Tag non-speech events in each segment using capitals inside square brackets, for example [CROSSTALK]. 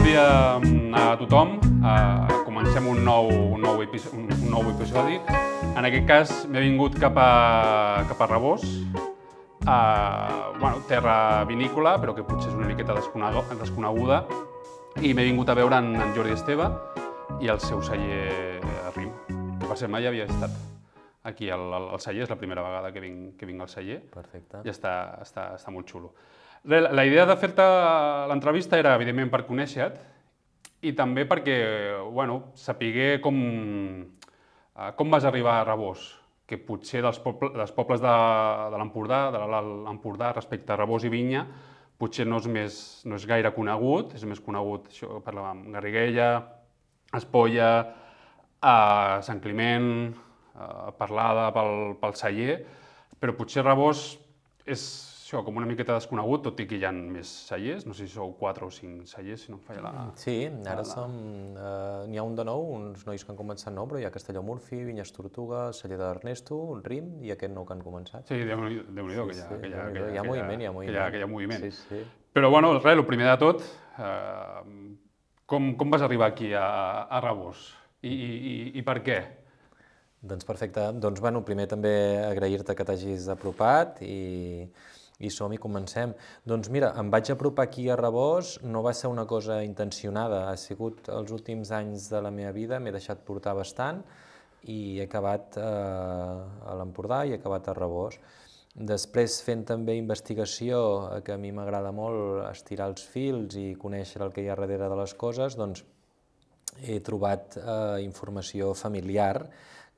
bon dia a tothom. Uh, comencem un nou, un, nou episodi, un, un nou episodi. En aquest cas m'he vingut cap a, cap a Rebós, a bueno, terra vinícola, però que potser és una miqueta desconeguda. I m'he vingut a veure en, en Jordi Esteve i el seu celler RIM, que per cert mai havia estat aquí al, al, al celler, és la primera vegada que vinc, que vinc al celler Perfecte. i està, està, està molt xulo. Re, La idea de fer-te l'entrevista era, evidentment, per conèixer-te i també perquè, bueno, sapiguer com, eh, com vas arribar a Rebós, que potser dels, poble, dels pobles de, de l'Empordà, de l'Alt Empordà, respecte a Rebós i Vinya, potser no és, més, no és gaire conegut, és més conegut, això parlàvem, Garriguella, Espolla, a Sant Climent, a Parlada pel, pel celler, però potser Rebós és això, com una miqueta desconegut, tot i que hi ha més cellers, no sé si sou 4 o 5 cellers, si no em falla la... Sí, ara som... Eh, N'hi ha un de nou, uns nois que han començat nou, però hi ha Castelló Murphy, Vinyes Tortuga, Celler d'Ernesto, un Rim i aquest nou que han començat. Sí, Déu-n'hi Déu que, hi ha, Sí, que, hi ha, Déu-n'hi-do, que, hi ha moviment, hi ha Que hi ha, moviment. que hi ha moviment. Sí, sí. Però, bueno, res, el primer de tot, eh, com, com vas arribar aquí a, a Rebós? I, i, i, I per què? Doncs perfecte. Doncs, bueno, primer també agrair-te que t'hagis apropat i, i som i comencem. Doncs mira, em vaig apropar aquí a Rebós, no va ser una cosa intencionada, ha sigut els últims anys de la meva vida, m'he deixat portar bastant i he acabat eh, a l'Empordà i he acabat a Rebós. Després, fent també investigació, que a mi m'agrada molt estirar els fils i conèixer el que hi ha darrere de les coses, doncs he trobat eh, informació familiar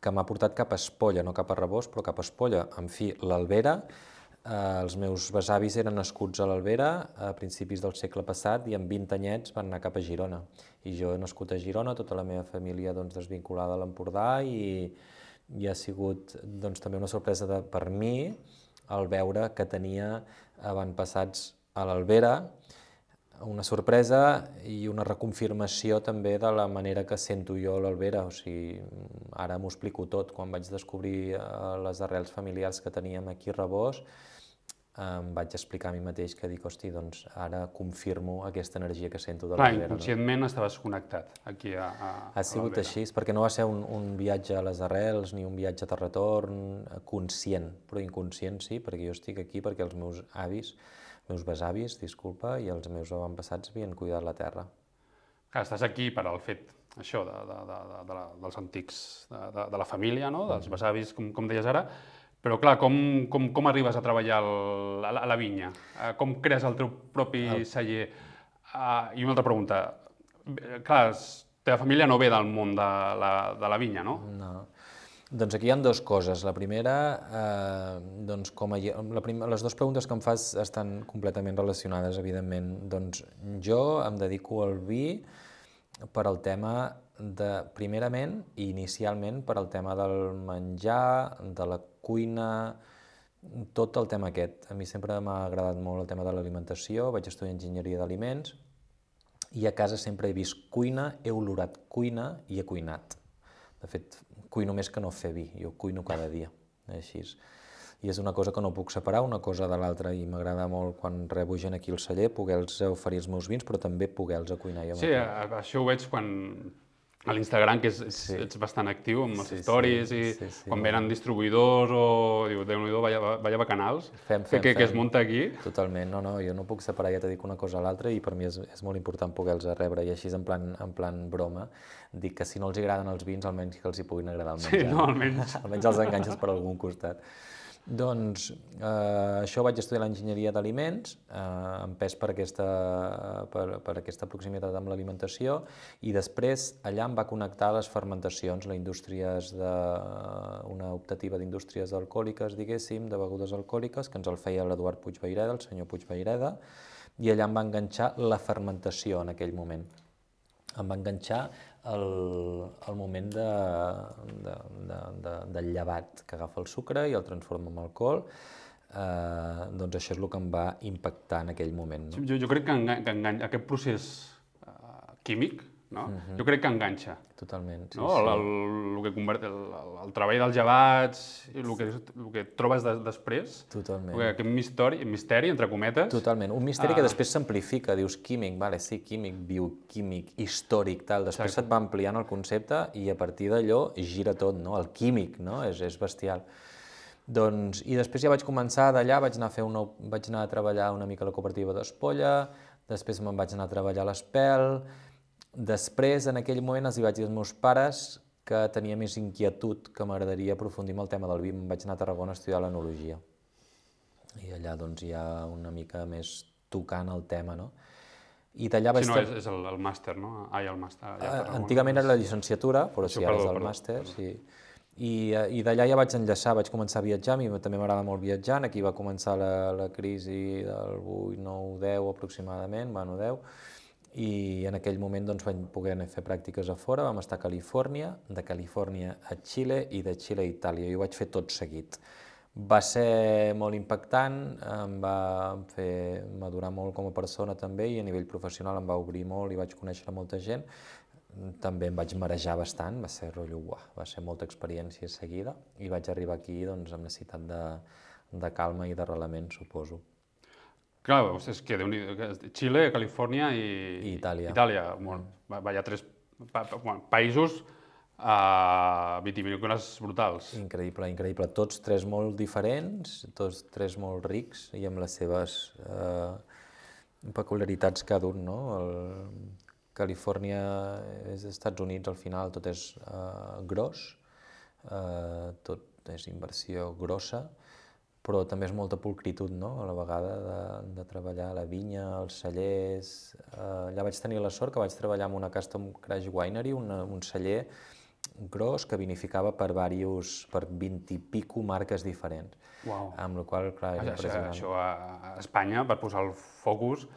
que m'ha portat cap a Espolla, no cap a Rebós, però cap a Espolla. En fi, l'Albera, eh, els meus besavis eren nascuts a l'Albera a principis del segle passat i amb 20 anyets van anar cap a Girona. I jo he nascut a Girona, tota la meva família doncs, desvinculada a l'Empordà i, i ha sigut doncs, també una sorpresa de, per mi el veure que tenia avantpassats a l'Albera, una sorpresa i una reconfirmació també de la manera que sento jo l'Albera, o sigui, ara m'ho explico tot. Quan vaig descobrir eh, les arrels familiars que teníem aquí a Rebós, em vaig explicar a mi mateix que dic, hosti, doncs ara confirmo aquesta energia que sento de Clar, l'Albera. No? inconscientment estaves connectat aquí a, a, Ha sigut a així, perquè no va ser un, un viatge a les arrels ni un viatge de retorn eh, conscient, però inconscient sí, perquè jo estic aquí perquè els meus avis, meus besavis, disculpa, i els meus avantpassats havien cuidat la terra. Clar, estàs aquí per al fet, això, de, de, de, de, de la, dels antics, de, de, de la família, no? dels besavis, com, com deies ara, però clar, com, com, com arribes a treballar el, a, la, a la vinya? Eh, Com crees el teu propi el... celler? Uh, I una altra pregunta, Eh, clar, s- teva família no ve del món de la, de la vinya, no? No. Doncs aquí hi ha dues coses. La primera, eh, doncs com a, la prim, les dues preguntes que em fas estan completament relacionades, evidentment. Doncs jo em dedico al vi per al tema de, primerament i inicialment per al tema del menjar, de la cuina, tot el tema aquest. A mi sempre m'ha agradat molt el tema de l'alimentació, vaig estudiar enginyeria d'aliments i a casa sempre he vist cuina, he olorat cuina i he cuinat. De fet, cuino més que no fer vi, jo cuino cada dia, així. I és una cosa que no puc separar una cosa de l'altra i m'agrada molt quan rebo gent aquí al celler poder-los oferir els meus vins, però també poder-los cuinar jo Sí, a- això ho veig quan a l'Instagram, que és, és, Sí. ets bastant actiu amb els Sí, sí, stories i sí, sí. quan venen distribuïdors o diu, déu-n'hi-do, vaya, vaya bacanals, Fem, que, fem, que, que es fem. munta aquí. Totalment, no, no, jo no puc separar, ja t'he dit una cosa a l'altra i per mi és, és molt important poder-los rebre i així en plan, en plan broma dic que si no els agraden els vins almenys que els hi puguin agradar el Sí, menjar. no, almenys. [LAUGHS] almenys els enganxes per algun costat. Doncs eh, això vaig estudiar l'enginyeria d'aliments, eh, empès per aquesta, per, per aquesta proximitat amb l'alimentació, i després allà em va connectar les fermentacions, la indústries de, una optativa d'indústries alcohòliques, diguéssim, de begudes alcohòliques, que ens el feia l'Eduard Puigvaireda, el senyor Puigvaireda, i allà em va enganxar la fermentació en aquell moment. Em va enganxar el, el moment de, de, de, de, del llevat, que agafa el sucre i el transforma en alcohol, eh, doncs això és el que em va impactar en aquell moment. No? Jo, jo crec que, enga, que engany, aquest procés uh, químic, no? Jo crec que enganxa. Totalment, sí, no? sí. El, el, el, que convert, el, el, treball dels gelats, el que, el que trobes de, després, Totalment. perquè aquest misteri, misteri, entre cometes, Totalment. Un misteri Ah. que després s'amplifica. Dius químic, vale, sí, químic, bioquímic, històric, tal. Després se't va ampliant el concepte i a partir d'allò gira tot, no? El químic, no? És, és bestial. Doncs, I després ja vaig començar d'allà, vaig anar a fer una, vaig anar a treballar una mica a la cooperativa d'Espolla, després me'n vaig anar a treballar a l'Espel, després, en aquell moment, els hi vaig dir als meus pares que tenia més inquietud, que m'agradaria aprofundir en el tema del vi. Me'n vaig anar a Tarragona a estudiar l'enologia i allà doncs hi ha una mica més tocant el tema, no? I d'allà vaig... si no, és, és el, el màster, no? Ai, el màster. allà a Eh, Tarragona. Antigament era la llicenciatura, però Això, sí, ara perdó, és el perdó, màster, sí. I, eh, i d'allà ja vaig enllaçar, vaig començar a viatjar, a mi també m'agrada molt viatjar, aquí va començar la, la crisi del 8, 9, 10 aproximadament, bueno, 10, i en aquell moment doncs, vam poder anar a fer pràctiques a fora, vam estar a Califòrnia, de Califòrnia a Xile i de Xile a Itàlia, i ho vaig fer tot seguit. Va ser molt impactant, em va fer madurar molt com a persona també i a nivell professional em va obrir molt i vaig conèixer molta gent. També em vaig marejar bastant, va ser rotllo, uah, va ser molta experiència seguida i vaig arribar aquí doncs, amb necessitat de, de calma i d'arrelament, suposo. Clar, és que déu Xile, Califòrnia i... I Itàlia. Itàlia, molt. Va, va, hi ha tres pa, pa, bueno, països uh, vitivinícoles brutals. Increïble, increïble. Tots tres molt diferents, tots tres molt rics i amb les seves eh, peculiaritats cada un, no? El, Califòrnia és Estats Units, al final tot és eh, gros, eh, tot és inversió grossa, però també és molta pulcritud, no?, a la vegada de, de treballar a la vinya, als cellers... Eh, allà vaig tenir la sort que vaig treballar en una Custom Crash Winery, una, un celler gros que vinificava per varios, per 20 i pico marques diferents. Uau. Amb la qual cosa, clar, era Això, impressionant. això a, a Espanya, per posar el focus,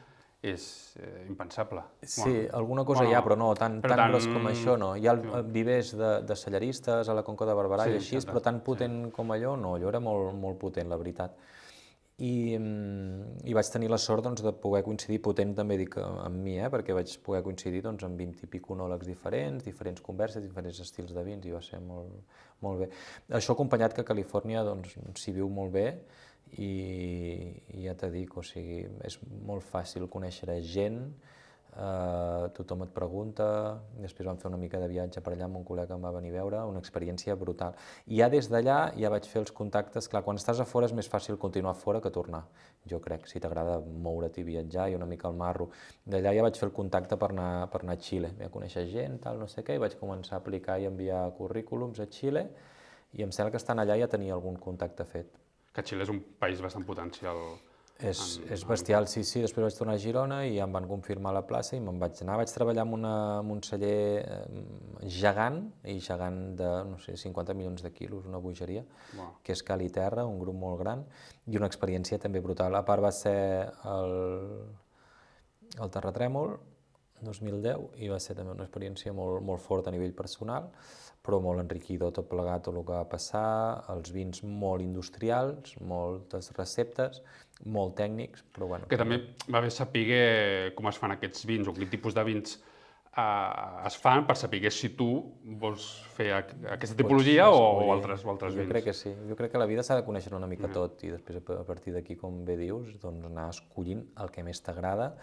és eh, impensable. Sí, alguna cosa hi ha, però no, tan, però tan tan- gros com això no. Hi ha el, el vivers de, de celleristes a la Conca de Barberà Sí, i així, però tan potent com allò, no, allò era molt, molt potent, la veritat. I, mm, i vaig tenir la sort doncs, de poder coincidir, potent també dic amb mi, eh, perquè vaig poder coincidir doncs, amb 20 i pic onòlegs diferents, diferents converses, diferents estils de vins, i va ser molt, molt bé. Això acompanyat que a Califòrnia doncs, s'hi viu molt bé, i, i ja t'he dic, o sigui, és molt fàcil conèixer gent, eh, tothom et pregunta, després vam fer una mica de viatge per allà amb un col·lega que em va venir a veure, una experiència brutal. I ja des d'allà ja vaig fer els contactes, clar, quan estàs a fora és més fàcil continuar fora que tornar, jo crec, si t'agrada moure't i viatjar i una mica al marro. D'allà ja vaig fer el contacte per anar, per anar a Xile, vaig conèixer gent, tal, no sé què, i vaig començar a aplicar i enviar currículums a Xile, i em sembla que estant allà ja tenia algun contacte fet. Que Xile és un país bastant potencial. És, és bestial, sí, sí. Després vaig tornar a Girona i em van confirmar la plaça i me'n vaig anar. Vaig treballar en, una, en un celler eh, gegant, i gegant de, no sé, 50 milions de quilos, una bogeria, Uau. que és Cali Terra, un grup molt gran, i una experiència també brutal. A part va ser el, el terratrèmol, 2010, i va ser també una experiència molt, molt forta a nivell personal, però molt enriquidor tot plegat, tot el que va passar, els vins molt industrials, moltes receptes, molt tècnics, però bueno, Que també va bé saber com es fan aquests vins o quin tipus de vins eh, es fan per saber si tu vols fer aqu aquesta tipologia o, o altres, o altres jo vins. crec que sí. Jo crec que la vida s'ha de conèixer una mica tot i després a partir d'aquí, com bé dius, doncs anar escollint el que més t'agrada.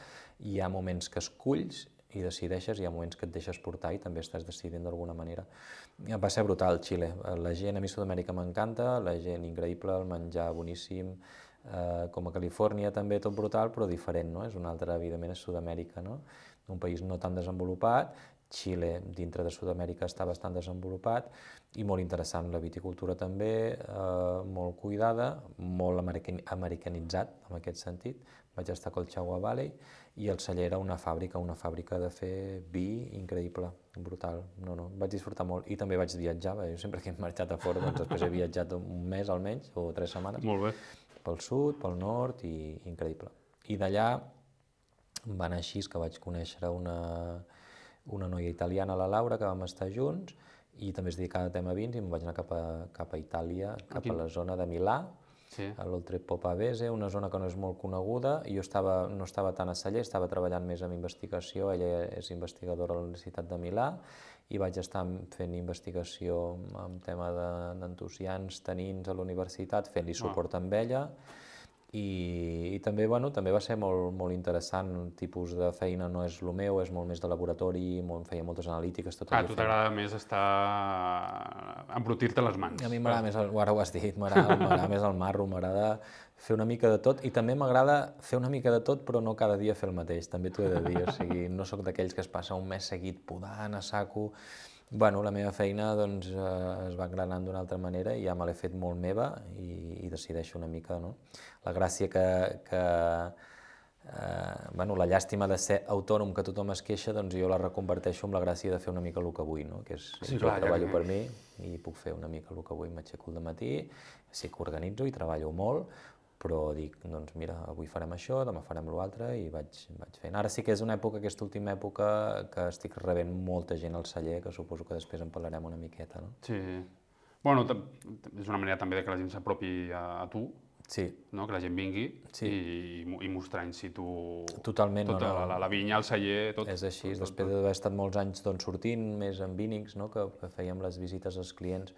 Hi ha moments que esculls i decideixes, hi ha moments que et deixes portar i també estàs decidint d'alguna manera. Va ser brutal, Xile. La gent, a mi Sud-amèrica m'encanta, la gent increïble, el menjar boníssim, eh, com a Califòrnia també tot brutal, però diferent, no? És una altra, evidentment, és Sud-amèrica, no? Un país no tan desenvolupat, Xile, dintre de Sud-amèrica, està bastant desenvolupat i molt interessant la viticultura també, eh, molt cuidada, molt american americanitzat en aquest sentit. Vaig estar a Colchagua Valley i el celler era una fàbrica, una fàbrica de fer vi increïble, brutal. No, no, vaig disfrutar molt i també vaig viatjar, jo sempre que he marxat a fora, doncs després he viatjat un mes almenys o tres setmanes Molt bé. pel sud, pel nord i increïble. I d'allà va anar així que vaig conèixer una, una noia italiana, la Laura, que vam estar junts i també es dedicava a tema vins i em vaig anar cap a, cap a Itàlia, cap a la zona de Milà Sí. a l'Oltre Popavese, una zona que no és molt coneguda, jo estava, no estava tant a Celler, estava treballant més en investigació, ella és investigadora a la Universitat de Milà, i vaig estar fent investigació amb tema de- d'entusians, tanins a la universitat, fent-li suport amb ella, i, i també, bueno, també va ser molt, molt interessant, el tipus de feina no és el meu, és molt més de laboratori, molt, feia moltes analítiques, tot Ah, a tu t'agrada més estar... embrutir-te les mans. a mi m'agrada més, el, ara ho has dit, m'agrada més el marro, m'agrada fer una mica de tot i també m'agrada fer una mica de tot però no cada dia fer el mateix, també t'ho he de dir, o sigui, no sóc d'aquells que es passa un mes seguit podant a saco. Bueno, la meva feina doncs, eh, es va engranant d'una altra manera i ja me l'he fet molt meva i, i decideixo una mica, no? La gràcia que, que eh, bueno, la llàstima de ser autònom que tothom es queixa, doncs jo la reconverteixo amb la gràcia de fer una mica el que vull, no? que és, Sí, jo clar, treballo que- per mi i puc fer una mica el que vull, m'aixeco al matí, sí que organitzo i treballo molt, però dic, doncs mira, avui farem això, demà farem l'altre i vaig, vaig fent. Ara sí que és una època, aquesta última època, que estic rebent molta gent al celler, que suposo que després en parlarem una miqueta, no? Sí. Bueno, és una manera també de que la gent s'apropi a, a tu, Sí, no? que la gent vingui Sí. i, i mostrar in situ Totalment, no, tota no. La, la, la vinya, el celler, tot. És així, tot, tot, després d'haver estat molts anys doncs, sortint més amb Vinix, no? que, que fèiem les visites als clients,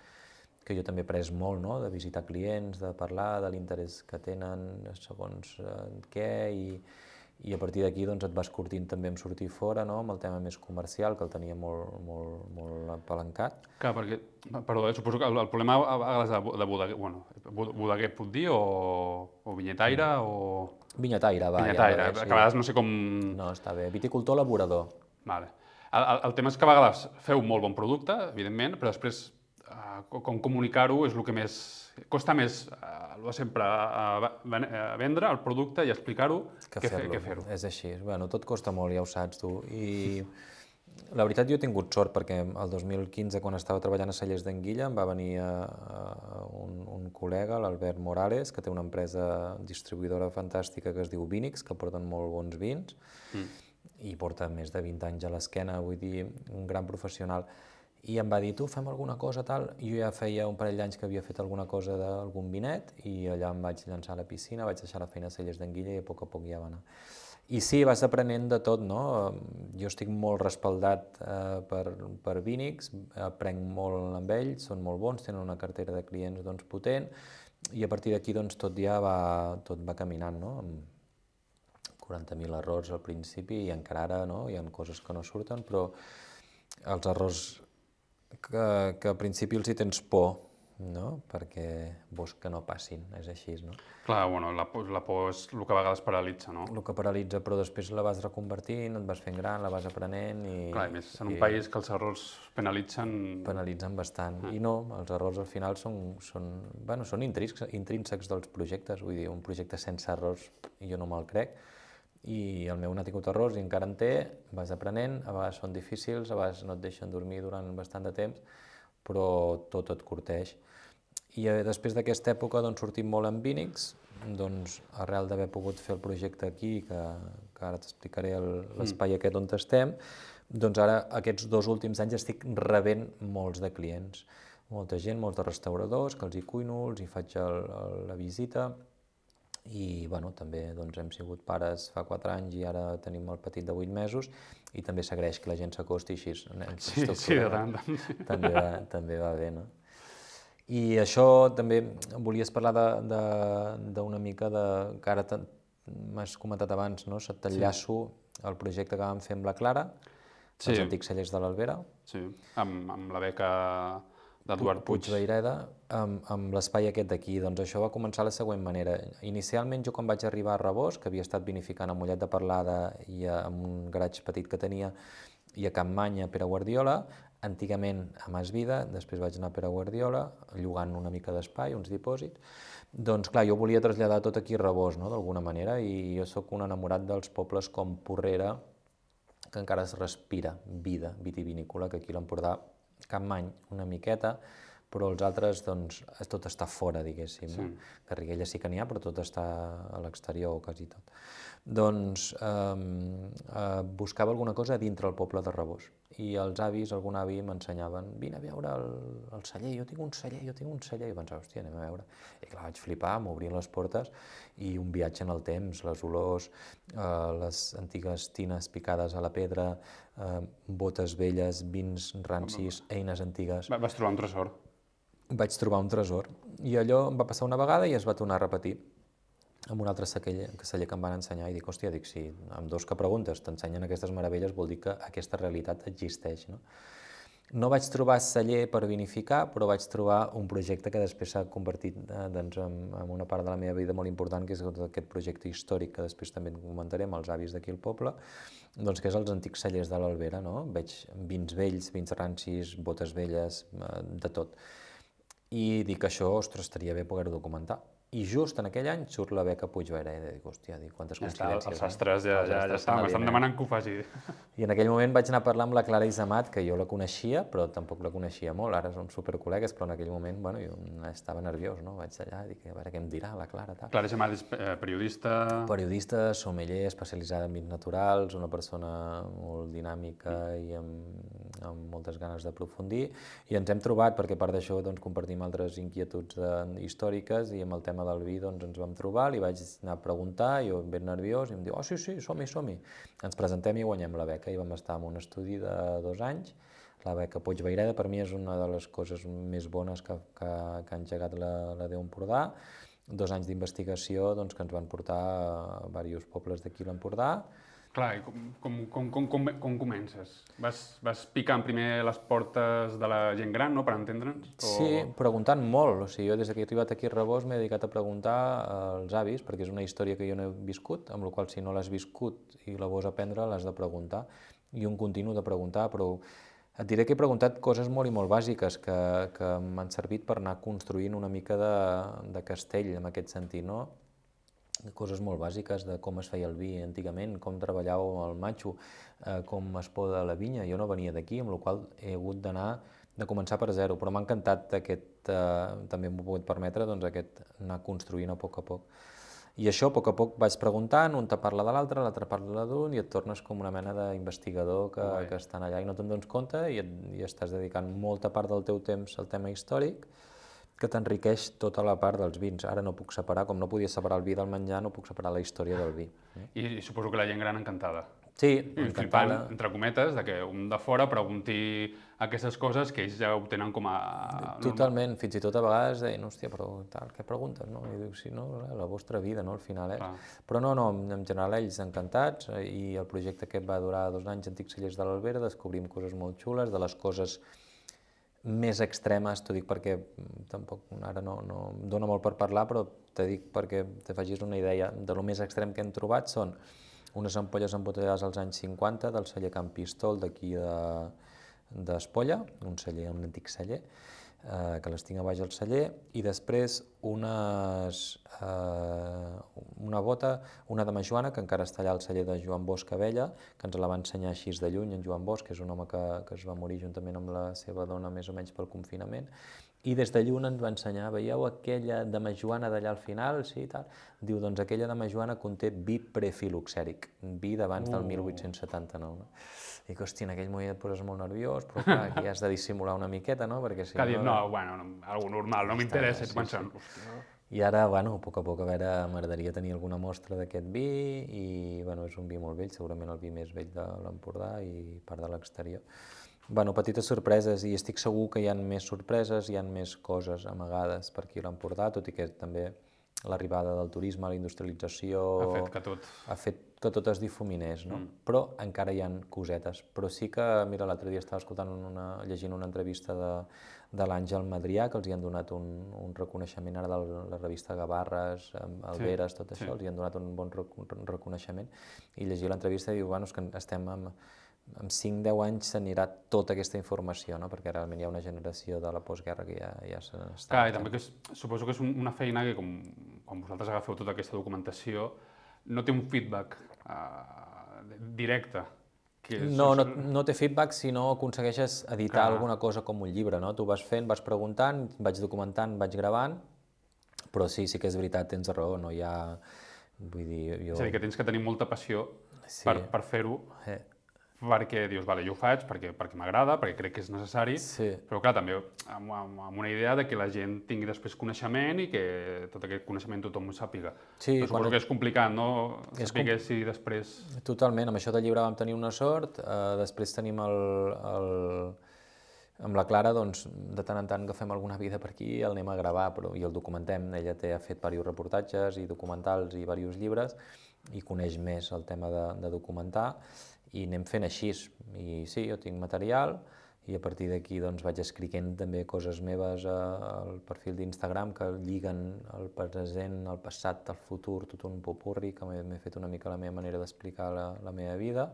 que jo també he pres molt, no? de visitar clients, de parlar de l'interès que tenen segons eh, què, i, i a partir d'aquí doncs, et vas curtint també amb sortir fora, no? amb el tema més comercial, que el tenia molt, molt, molt apalancat. Clar, perquè, perdó, eh, suposo que el, el problema a vegades de, de bodeguer, bueno, bo- bodeguer puc dir, o, o vinyetaire, o... Vinyataire, va. Vinyetaire, ja, eh, que a vegades no sé com... No, està bé. Viticultor elaborador. Vale. El, el, el tema és que a vegades feu molt bon producte, evidentment, però després com comunicar-ho és el que més... Costa més, eh, sempre, eh, eh, vendre el producte i explicar-ho que que, fer, fer-ho. És així. Bueno, tot costa molt, ja ho saps tu. I la veritat jo he tingut sort perquè el 2015, quan estava treballant a Cellers d'Anguilla, em va venir a, a un, un col·lega, l'Albert Morales, que té una empresa distribuïdora fantàstica que es diu Vinix, que porten molt bons vins, Mm. i porta més de 20 anys a l'esquena, vull dir, un gran professional. I em va dir, tu fem alguna cosa tal, i jo ja feia un parell d'anys que havia fet alguna cosa d'algun vinet, i allà em vaig llançar a la piscina, vaig deixar la feina a Cellers d'Anguilla i a poc a poc ja va anar. I sí, vas aprenent de tot, no? Jo estic molt respaldat eh, per, per Vinix, aprenc molt amb ells, són molt bons, tenen una cartera de clients doncs, potent, i a partir d'aquí doncs, tot ja va, tot va caminant, no? Amb 40.000 errors al principi i encara ara no? hi ha coses que no surten, però els errors que, que al principi els hi tens por, no? perquè vols que no passin, és així, no? Clar, bueno, la, por- la por és el que a vegades paralitza, no? El que paralitza, però després la vas reconvertint, et vas fent gran, la vas aprenent i... Clar, i més en un i país que els errors penalitzen... penalitzen bastant. I no, els errors al final són, són, bueno, són intrínsecs, intrínsecs dels projectes, vull dir, un projecte sense errors jo no me'l crec, i el meu n'ha tingut errors i encara en té, vas aprenent, a vegades són difícils, a vegades no et deixen dormir durant bastant de temps, però tot et curteix. I eh, després d'aquesta època doncs, sortim molt amb Vinix, doncs, arrel d'haver pogut fer el projecte aquí, que, que ara t'explicaré el- l'espai aquest on estem, doncs ara aquests dos últims anys estic rebent molts de clients, molta gent, molts de restauradors, que els hi cuino, els hi faig el, el, la visita, i bueno, també doncs, hem sigut pares fa 4 anys i ara tenim el petit de 8 mesos i també s'agraeix que la gent s'acosti així. Sí, sí, de tant també, va, també va bé, no? I això també volies parlar d'una mica de... que ara m'has comentat abans, no? Se t'enllaço el projecte que vam fer amb la Clara, Sí. els antics cellers de l'Albera, Sí, amb, amb la beca d'Eduard Puig. Puig Vaireda, amb, amb l'espai aquest d'aquí. Doncs això va començar de la següent manera. Inicialment, jo quan vaig arribar a Rebós, que havia estat vinificant a Mollet de Parlada i a, amb un garatge petit que tenia, i a Campmany a Pere Guardiola, antigament a Mas Vida, després vaig anar a Pere Guardiola, llogant una mica d'espai, uns dipòsits, doncs clar, jo volia traslladar tot aquí a Rebós, no?, d'alguna manera, i jo sóc un enamorat dels pobles com Porrera, que encara es respira vida vitivinícola, que aquí l'Empordà Campmany una miqueta, però els altres, doncs, tot està fora, diguéssim. Sí. No? Garriguella sí que n'hi ha, però tot està a l'exterior, quasi tot. Doncs eh, eh, buscava alguna cosa dintre el poble de Rebós. i els avis, algun avi m'ensenyaven vine a veure el, el celler, jo tinc un celler, jo tinc un celler, i pensava, hòstia, anem a veure. I clar, vaig flipar, m'obrien les portes i un viatge en el temps, les olors, eh, les antigues tines picades a la pedra, eh, botes velles, vins rancis, eines antigues. Va- Vas trobar un tresor. Vaig trobar un tresor i allò em va passar una vegada i es va tornar a repetir amb un altre celler, que em van ensenyar i dic, hòstia, dic, si amb dos que preguntes t'ensenyen aquestes meravelles vol dir que aquesta realitat existeix, no? No vaig trobar celler per vinificar, però vaig trobar un projecte que després s'ha convertit eh, doncs, en, en una part de la meva vida molt important, que és aquest projecte històric que després també en comentaré amb els avis d'aquí al poble, doncs que és els antics cellers de l'Albera, no? Veig vins vells, vins rancis, botes velles, eh, de tot. I dic, això, ostres, estaria bé poder-ho documentar. I just en aquell any surt la beca Puigvereda i dic, hòstia, dic, quantes Ja està, coincidències. els eh? sastres ja, ja, ja estan alineats. demanant que ho faci. I en aquell moment vaig anar a parlar amb la Clara Isamat, que jo la coneixia, però tampoc la coneixia molt, ara som supercol·legues, però en aquell moment, bueno, jo estava nerviós, no? Vaig allà, dic, a veure què em dirà la Clara, tal. Clara Gemat és eh, periodista... Periodista, sommelier, especialitzada en vins naturals, una persona molt dinàmica i amb, amb moltes ganes d'aprofundir. I ens hem trobat, perquè a part d'això doncs, compartim altres inquietuds de, històriques i amb el tema del vi doncs, ens vam trobar, li vaig anar a preguntar, jo ben nerviós, i em diu, oh sí, sí, som-hi, som-hi. Ens presentem i guanyem la beca i vam estar en un estudi de dos anys. La beca Puigveireda per mi és una de les coses més bones que, que, que ha engegat la, la Déu Empordà dos anys d'investigació doncs, que ens van portar a diversos pobles d'aquí l'Empordà. Clar, i com, com, com, com, com, com comences? Vas, vas picant primer les portes de la gent gran, no?, per entendre'ns? O... Sí, preguntant molt. O sigui, jo des que he arribat aquí a Rebós m'he dedicat a preguntar als avis, perquè és una història que jo no he viscut, amb la qual si no l'has viscut i la vols aprendre, l'has de preguntar. I un continu de preguntar, però et diré que he preguntat coses molt i molt bàsiques que, que m'han servit per anar construint una mica de, de castell, en aquest sentit, no? Coses molt bàsiques de com es feia el vi antigament, com treballàveu el matxo, eh, com es poda la vinya. Jo no venia d'aquí, amb la qual he hagut d'anar de començar per zero, però m'ha encantat aquest, eh, també m'ho pogut permetre, doncs aquest anar construint a poc a poc. I això, a poc a poc, vaig preguntant, un te parla de l'altre, l'altre parla d'un, i et tornes com una mena d'investigador que, que estan allà i no te'n dones compte i, et, i estàs dedicant molta part del teu temps al tema històric, que t'enriqueix tota la part dels vins. Ara no puc separar, com no podia separar el vi del menjar, no puc separar la història del vi. I, I suposo que la gent gran encantada. Sí, I flipant, entre cometes, de que un de fora pregunti aquestes coses que ells ja ho tenen com a... Totalment, fins i tot a vegades deien, hòstia, però tal, què preguntes, no? I dic, sí, no, la vostra vida, no, al final, eh? Clar. Però no, no, en general ells encantats eh, i el projecte aquest va durar dos anys, Antics Cellers de l'Albera, descobrim coses molt xules, de les coses més extremes, t'ho dic perquè mm, tampoc ara no, no em dona molt per parlar, però te dic perquè te facis una idea de lo més extrem que hem trobat són unes ampolles embotellades als anys 50 del celler Can Pistol d'aquí de- d'Espolla, un celler, un antic celler, eh, que les tinc a baix al celler, i després unes, eh, una bota, una de Majoana, que encara està allà al celler de Joan Bosch Abella, que ens la va ensenyar així de lluny, en Joan Bosch, que és un home que, que es va morir juntament amb la seva dona més o menys pel confinament, i des de lluny ens va ensenyar, veieu aquella de Majoana d'allà al final, sí, i tal? Diu, doncs aquella de Majoana conté vi prefiloxèric, vi d'abans del 1879, no? Dic, hòstia, en aquell moment et poses molt nerviós, però clar, aquí has de dissimular una miqueta, no? Perquè si Que ha dit, no, bueno, no, algo normal, no m'interessa, sí, sí, pensant, hòstia, I ara, bueno, a poc a poc, a veure, m'agradaria tenir alguna mostra d'aquest vi i, bueno, és un vi molt vell, segurament el vi més vell de l'Empordà i part de l'exterior. Bueno, petites sorpreses i estic segur que hi ha més sorpreses, hi ha més coses amagades per aquí a l'Empordà, tot i que també l'arribada del turisme, la industrialització... ha fet que tot... ha fet que tot es difuminés, no? Mm. Però encara hi han cosetes. Però sí que, mira, l'altre dia estava escoltant una, llegint una entrevista de, de l'Àngel Madrià, que els hi han donat un, un reconeixement ara de la revista Gavarres, Alberes, sí, tot això, sí. els hi han donat un bon rec reconeixement. I llegir l'entrevista i diu, bueno, és que estem amb, en 5-10 anys s'anirà tota aquesta informació, no? perquè realment hi ha una generació de la postguerra que ja, ja s'està... Clar, i també que és, suposo que és un, una feina que, com, quan vosaltres agafeu tota aquesta documentació, no té un feedback uh, directe. Que és, No, no, no té feedback si no aconsegueixes editar Clar. alguna cosa com un llibre, no? Tu vas fent, vas preguntant, vaig documentant, vaig gravant, però sí, sí que és veritat, tens raó, no hi ha... Vull dir, jo... És a dir, que tens que tenir molta passió Sí. per, per fer-ho Eh, perquè dius, vale, jo ho faig perquè, perquè m'agrada, perquè crec que és necessari, Sí. però clar, també amb, amb, amb una idea de que la gent tingui després coneixement i que tot aquest coneixement tothom ho sàpiga. Sí, Però suposo quan- que és complicat, no? És Saber si després... Totalment, amb això del llibre vam tenir una sort, eh, després tenim el, el... Amb la Clara, doncs, de tant en tant agafem alguna vida per aquí el anem a gravar, però, i el documentem. Ella té, ha fet diversos reportatges i documentals i diversos llibres i coneix més el tema de, de documentar i anem fent així. I sí, jo tinc material i a partir d'aquí doncs, vaig escrivint també coses meves al perfil d'Instagram que lliguen el present, el passat, el futur, tot un popurri, que m'he fet una mica la meva manera d'explicar la, la meva vida.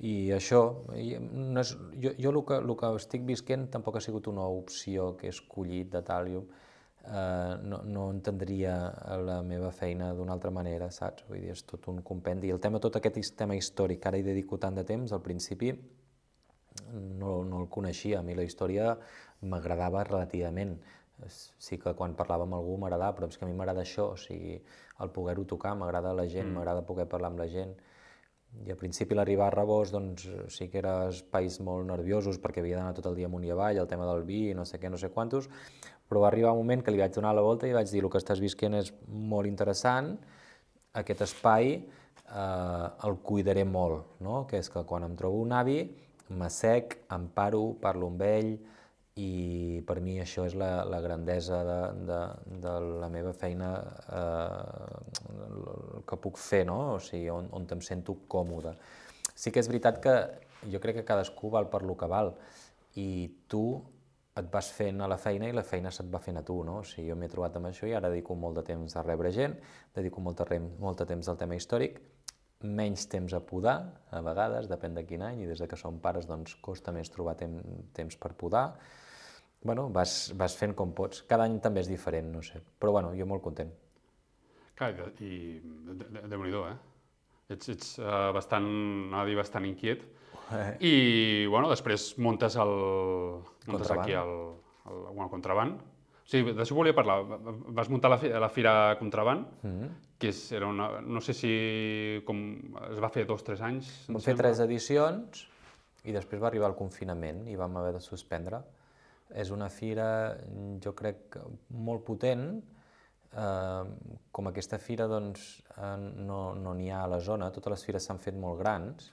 I això, i no és, jo, jo el, que, el que estic visquent tampoc ha sigut una opció que he escollit de tal, jo eh, no, no entendria la meva feina d'una altra manera, saps? Vull dir, és tot un compendi. El tema, tot aquest tema històric, que ara hi dedico tant de temps, al principi no, no el coneixia. A mi la història m'agradava relativament. Sí que quan parlava amb algú m'agradava, però és que a mi m'agrada això, o sigui, el poder-ho tocar, m'agrada la gent, m'agrada poder parlar amb la gent. I al principi l'arribar a Rebós doncs, sí que era espais molt nerviosos perquè havia d'anar tot el dia amunt i avall, el tema del vi, no sé què, no sé quantos, però va arribar un moment que li vaig donar la volta i vaig dir el que estàs visquent és molt interessant, aquest espai eh, el cuidaré molt, no? que és que quan em trobo un avi m'assec, em paro, parlo amb ell i per mi això és la, la grandesa de, de, de la meva feina eh, el que puc fer, no? o sigui, on, on em sento còmode. Sí que és veritat que jo crec que cadascú val per lo que val i tu et vas fent a la feina i la feina se't va fent a tu, no? O sigui, jo m'he trobat amb això i ara dedico molt de temps a rebre gent, dedico molt de, molt de temps al tema històric, menys temps a podar, a vegades, depèn de quin any, i des de que som pares doncs costa més trobar tem temps per podar. Bueno, vas, vas fent com pots. Cada any també és diferent, no sé. Però bueno, jo molt content. Clar, i, de- i de- de- Déu-n'hi-do, eh? Ets, ets uh, bastant, anava a dir, bastant inquiet. Eh. I, bueno, després muntes el... Muntes Contraband. aquí el, el, bueno, contraband. O sigui, d'això volia parlar. Vas muntar la, fi- la Fira Contraband, Mm -hmm. que és, era una... No sé si com, es va fer dos tres anys. Vam fer sembla. tres edicions i després va arribar el confinament i vam haver de suspendre. És una fira, jo crec, molt potent. Eh, com aquesta fira doncs, eh, no no n'hi ha a la zona, totes les fires s'han fet molt grans,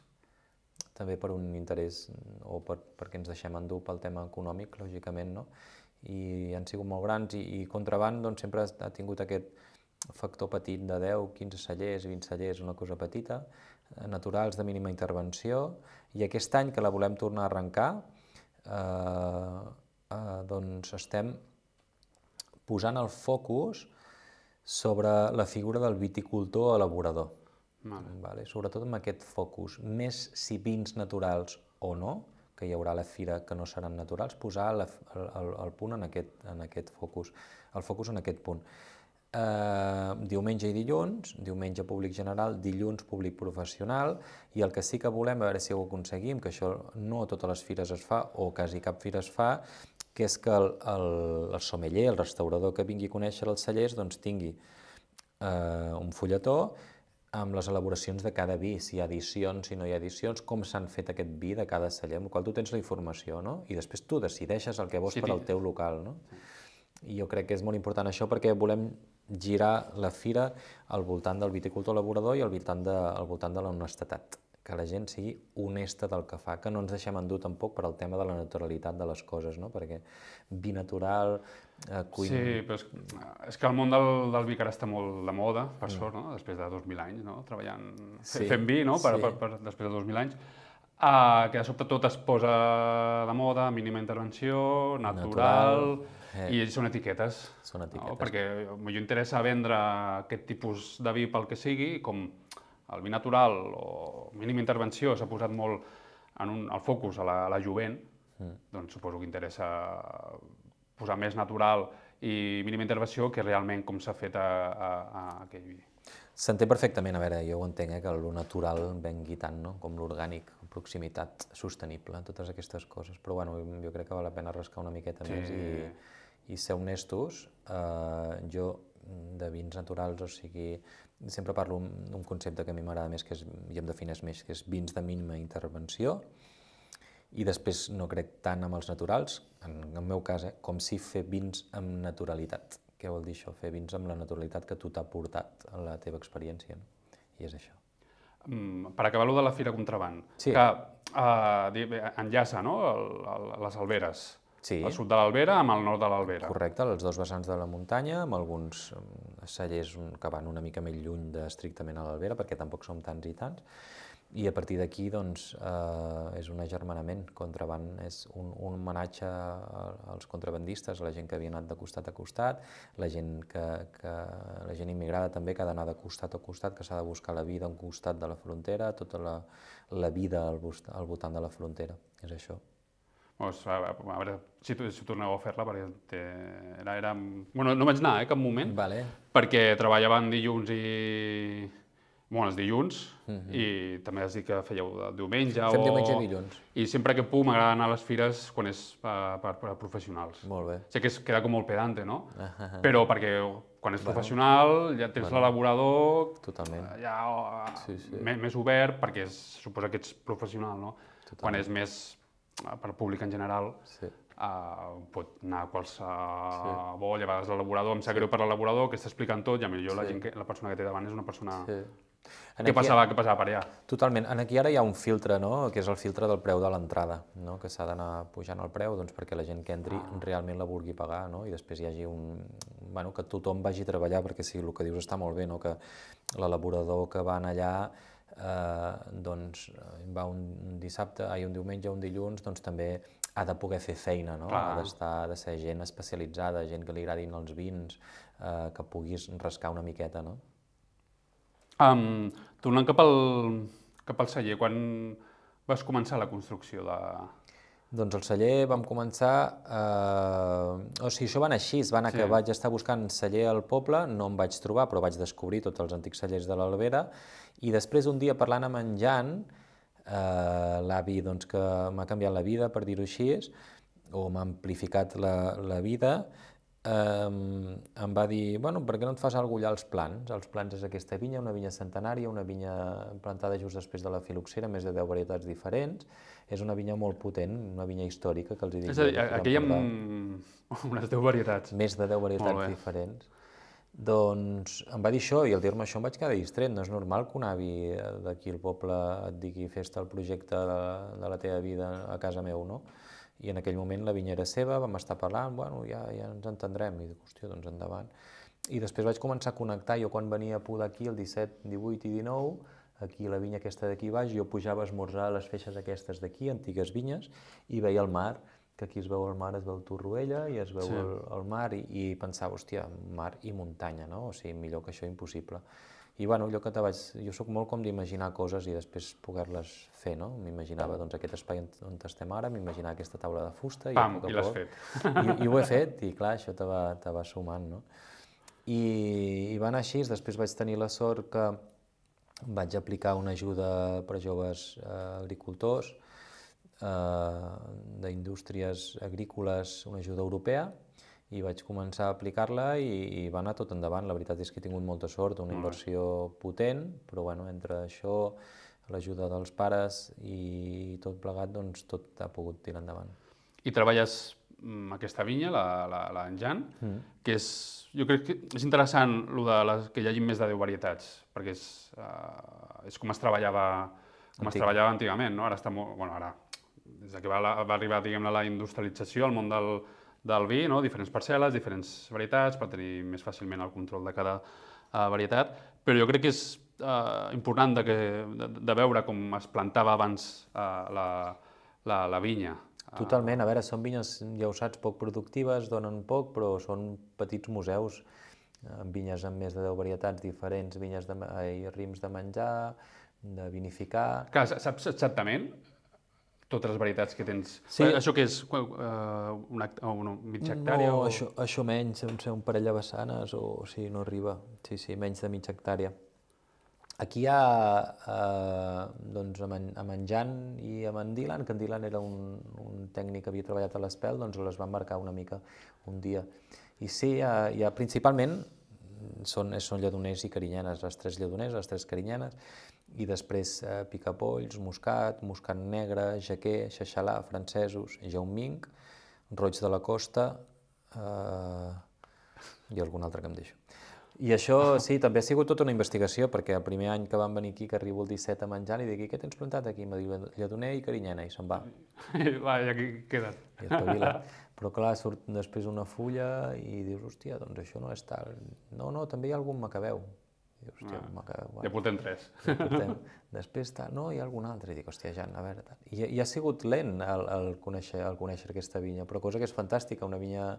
també per un interès o per, perquè ens deixem endur pel tema econòmic, lògicament, no? I han sigut molt grans i, i Contraband doncs, sempre ha tingut aquest factor petit de 10, 15 cellers, 20 cellers, una cosa petita, eh, naturals de mínima intervenció, i aquest any que la volem tornar a arrencar, eh, eh, doncs estem posant el focus sobre la figura del viticultor elaborador. Vale. Vale? Sobretot amb aquest focus, més si vins naturals o no, que hi haurà la fira que no seran naturals, posar la, el, el, el punt en aquest, en aquest focus, el focus en aquest punt. Eh, diumenge i dilluns, diumenge públic general, dilluns públic professional, i el que sí que volem, a veure si ho aconseguim, que això no a totes les fires es fa, o quasi cap fira es fa, que és que el, el, el sommelier, el restaurador que vingui a conèixer els cellers, doncs tingui eh, un fulletó amb les elaboracions de cada vi, si hi ha edicions, si no hi ha edicions, com s'han fet aquest vi de cada celler, amb el qual tu tens la informació, no? I després tu decideixes el que vols Sí, per al teu local, no? I jo crec que és molt important això perquè volem girar la fira al voltant del viticultor elaborador i al voltant de, al voltant de l'honestedat, que la gent sigui honesta del que fa, que no ens deixem endur tampoc per al tema de la naturalitat de les coses, no? Perquè vi natural, eh, cuina... Sí, però és, és que el món del, del vi que ara està molt de moda, per sort, no? després de 2.000 anys, no? treballant, Sí, fent vi, no? per, sí. per, per, després de 2.000 anys, uh, que de sobte tot es posa de moda, mínima intervenció, natural, Natural, eh. i són etiquetes. Són No? etiquetes. Perquè m'ho interessa vendre aquest tipus de vi pel que sigui, com el vi natural o mínima intervenció s'ha posat molt en un, el focus a la, a la jovent, mm. doncs suposo que interessa posar més natural i mínima intervenció que realment com s'ha fet a, a, a aquell vi. S'entén perfectament, a veure, jo ho entenc, eh, que lo natural vengui tant, no? com l'orgànic, proximitat sostenible, totes aquestes coses, però bueno, jo crec que val la pena rascar una miqueta Sí. més i, i ser honestos. Uh, jo de vins naturals, o sigui, sempre parlo d'un concepte que a mi m'agrada més que és, i em defineix més, que és vins de mínima intervenció, i després no crec tant amb els naturals, en el meu cas, eh, com si fer vins amb naturalitat. Què vol dir això? Fer vins amb la naturalitat que tu t'ha portat a la teva experiència. No? I és això. Mm, per acabar lo de la Fira Contraband, Sí. que uh, enllaça no? el, el, les alberes, Sí. el sud de l'Albera amb el nord de l'Albera. Correcte, els dos vessants de la muntanya, amb alguns mm, cellers que van una mica més lluny de estrictament a l'Albera, perquè tampoc som tants i tants, i a partir d'aquí doncs, eh, és un agermanament. Contraband és un, un homenatge als contrabandistes, a la gent que havia anat de costat a costat, la gent, que, que, la gent immigrada també que ha d'anar de costat a costat, que s'ha de buscar la vida a un costat de la frontera, tota la, la vida al, al voltant de la frontera. És això. Pues, a, a veure si, si torneu a fer-la, perquè té, era, era... Bueno, no vaig anar, eh, cap moment, Vale. perquè treballaven dilluns i... Bueno, els dilluns, i també has dit que fèieu de diumenge. Fem o... diumenge i dilluns. I sempre que puc m'agrada anar a les fires quan és per, per, per professionals. Molt bé. Sé que es queda com molt pedante, no? Però perquè quan és professional ja tens l'elaborador Totalment. ja Sí, sí. Més, més obert perquè es, suposa que ets professional, no? Quan és més eh, per públic en general, Sí. uh, pot anar a qualsevol, sí. a vegades l'elaborador, em sap greu per l'elaborador, que està explicant tot, i a millor la, Sí. gent que, la persona que té davant és una persona... Sí. En Què aquí- passava, què passava per allà? Totalment. En aquí ara hi ha un filtre, no? que és el filtre del preu de l'entrada, no? que s'ha d'anar pujant el preu doncs, perquè la gent que entri Ah. realment la vulgui pagar no? i després hi hagi un... Bueno, que tothom vagi a treballar, perquè sí, el que dius està molt bé, no? que l'elaborador que va allà eh, doncs, eh, va un dissabte, ai, un diumenge, un dilluns, doncs també ha de poder fer feina, no? Clar. ha d'estar, ha de ser gent especialitzada, gent que li agradin els vins, eh, que puguis rascar una miqueta, no? Um, tornant cap al, cap al celler, quan vas començar la construcció de... Doncs el celler vam començar... Eh, o sigui, això va anar així, va anar Sí. que vaig estar buscant celler al poble, no em vaig trobar, però vaig descobrir tots els antics cellers de l'Albera, i després un dia parlant amb en Jan, eh, l'avi doncs, que m'ha canviat la vida, per dir-ho així, o m'ha amplificat la, la vida, eh, em va dir, bueno, per què no et fas alguna als plans? Els plans és aquesta vinya, una vinya centenària, una vinya plantada just després de la filoxera, més de 10 varietats diferents, és una vinya molt potent, una vinya històrica que els hi dic És a dir, aquí hi ha [LAUGHS] unes 10 varietats. més de 10 Molt varietats diferents. Doncs em va dir això i al dir-me això em vaig quedar distret. No és normal que un avi eh, d'aquí al poble et digui fes-te el projecte de, de la teva vida a casa meu, no? I en aquell moment la vinya era seva, vam estar parlant, bueno, ja, ja ens entendrem, i dic, hòstia, doncs endavant. I després vaig començar a connectar, jo quan venia a podar aquí el 17, 18 i 19, aquí la vinya aquesta d'aquí baix, jo pujava a esmorzar a les feixes aquestes d'aquí, antigues vinyes, i veia el mar, que aquí es veu el mar, es veu Torroella i es veu Sí. el, el mar, i, i pensava, hòstia, mar i muntanya, no? O sigui, millor que això impossible. I bueno, allò que te vaig... Jo sóc molt com d'imaginar coses i després poder-les fer, no? M'imaginava doncs, aquest espai on, estem ara, m'imaginava aquesta taula de fusta i Pam, i l'has fet. I, I ho he fet, i clar, això te va, te va sumant, no? I, I va anar així, després vaig tenir la sort que vaig aplicar una ajuda per a joves eh, agricultors eh, d'indústries agrícoles, una ajuda europea, i vaig començar a aplicar-la i, i va anar tot endavant. La veritat és que he tingut molta sort, una inversió potent, però bueno, entre això, l'ajuda dels pares i tot plegat, doncs tot ha pogut tirar endavant. I treballes mm, aquesta vinya, la, la, la Enjan, Mm. que és, jo crec que és interessant lo de les, que hi hagi més de 10 varietats, perquè és, uh, és com es treballava com es Antic. treballava antigament, no? Ara està molt... Bueno, ara, des que va, va arribar, diguem la industrialització al món del, del vi, no? diferents parcel·les, diferents varietats, per tenir més fàcilment el control de cada uh, varietat, però jo crec que és uh, important de, que, de, de veure com es plantava abans uh, la, la, la vinya. Totalment, a veure, són vinyes, ja ho saps, poc productives, donen poc, però són petits museus, amb vinyes amb més de 10 varietats diferents, vinyes de, ai, rims de menjar, de vinificar... Clar, saps exactament totes les varietats que tens? Sí. Eh, Això que és uh, una, hect- o una mitja hectàrea? no, o... això, això menys, deuen ser un parell de vessanes, o, o sigui, no arriba, sí, sí, menys de mitja hectàrea. Aquí hi ha, eh, doncs, amb en, amb en Jan i amb en Dylan, que en Dylan era un, un tècnic que havia treballat a l'Espel, doncs les van marcar una mica un dia. I sí, hi ha, hi ha principalment són, són lledoners i carinyenes, les tres lledoners, les tres carinyenes, i després eh, picapolls, moscat, moscat negre, jaquer, xaxalà, francesos, jauming, roig de la costa eh, i algun altre que em deixo. I això, sí, també ha sigut tota una investigació, perquè el primer any que vam venir aquí, que arribo el 17 a menjar, li dic, què tens plantat aquí? Em diu, lledoner i carinyena, i se'n va. va, i aquí queda't. I espavila. Però clar, surt després una fulla i dius, hòstia, doncs això no és tal. No, no, també hi ha algun macabeu. I dius, hòstia, Ah, macabeu. Ja portem tres. Ja portem. Després tal, no, hi ha algun altre. I dic, hòstia, Jan, a veure... Tal. I, I ha sigut lent el, el, conèixer, el conèixer aquesta vinya, però cosa que és fantàstica, una vinya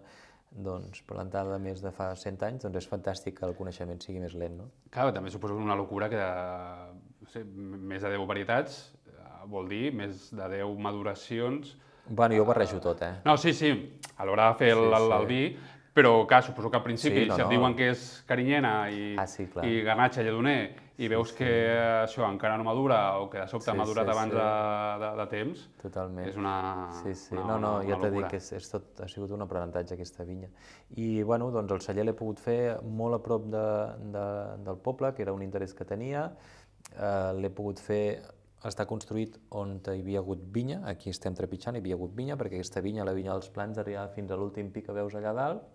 doncs, plantada més de fa 100 anys, doncs és fantàstic que el coneixement sigui més lent, no? Clar, també suposo una locura que no sé, més de 10 varietats eh, vol dir més de 10 maduracions. Bueno, jo ho barrejo tot, eh? No, sí, sí, a l'hora de fer el, Sí, el, el sí. vi, però clar, suposo que al principi, Sí, no, si et no. diuen que és carinyena i, Ah, sí, clar. i garnatxa lledoner, i veus que això encara no madura o que de sobte Sí, ha madurat sí, abans sí. De, de, de temps, Totalment. és una, Sí, sí, una, no, no, una, ja t'he dit que és, és tot, ha sigut un aprenentatge aquesta vinya. I, bueno, doncs el celler l'he pogut fer molt a prop de, de, del poble, que era un interès que tenia. Eh, l'he pogut fer, està construït on hi havia hagut vinya, aquí estem trepitjant, hi havia hagut vinya, perquè aquesta vinya, la vinya dels plans, arribava fins a l'últim pic que veus allà dalt,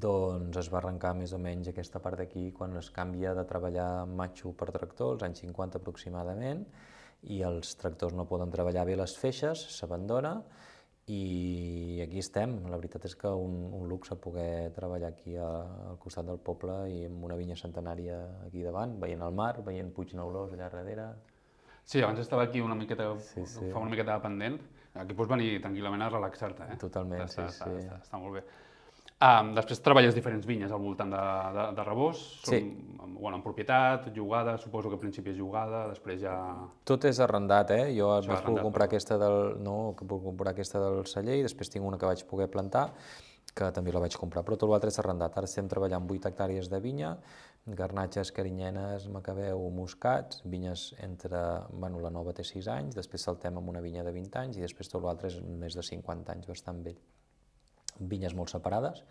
doncs es va arrencar més o menys aquesta part d'aquí quan es canvia de treballar amb matxo per tractor, als anys 50 aproximadament, i els tractors no poden treballar bé les feixes, s'abandona, i aquí estem. La veritat és que un, un luxe poder treballar aquí a, al costat del poble i amb una vinya centenària aquí davant, veient el mar, veient Puig Neulós allà darrere. Sí, abans estava aquí una miqueta, Sí, sí. fa una miqueta de pendent. Aquí pots venir tranquil·lament a relaxar-te, eh? Totalment, està, sí, està, sí. Està, està molt bé. Um, després treballes diferents vinyes al voltant de, de, de Rebós. Sí. Són, bueno, en propietat, jugada, suposo que al principi és jugada, després ja... Tot és arrendat, eh? Jo vaig poder comprar però- aquesta del... No, que puc comprar aquesta del celler i després tinc una que vaig poder plantar, que també la vaig comprar, però tot l'altre és arrendat. Ara estem treballant 8 hectàrees de vinya, garnatges, carinyenes, macabeu, moscats, vinyes entre... Bueno, la nova té 6 anys, després saltem amb una vinya de 20 anys i després tot l'altre és més de 50 anys, bastant vell vinyes molt separades.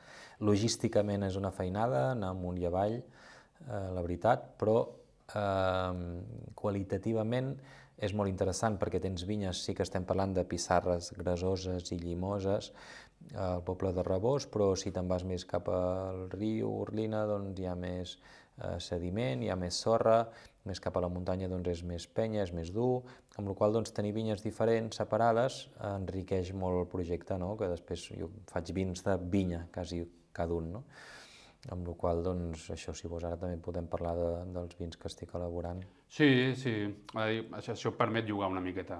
Logísticament és una feinada, anar amunt i avall, eh, la veritat, però eh, qualitativament és molt interessant perquè tens vinyes, sí que estem parlant de pissarres grasoses i llimoses al poble de Rebós, però si te'n vas més cap al riu Urlina, doncs hi ha més eh, sediment, hi ha més sorra, més cap a la muntanya doncs és més penya, és més dur, amb la qual doncs, tenir vinyes diferents, separades, enriqueix molt el projecte, no? que després jo faig vins de vinya, quasi cada un, no? amb la qual doncs, això si vols ara també podem parlar de, dels vins que estic elaborant. Sí, sí. Això, això permet jugar una miqueta,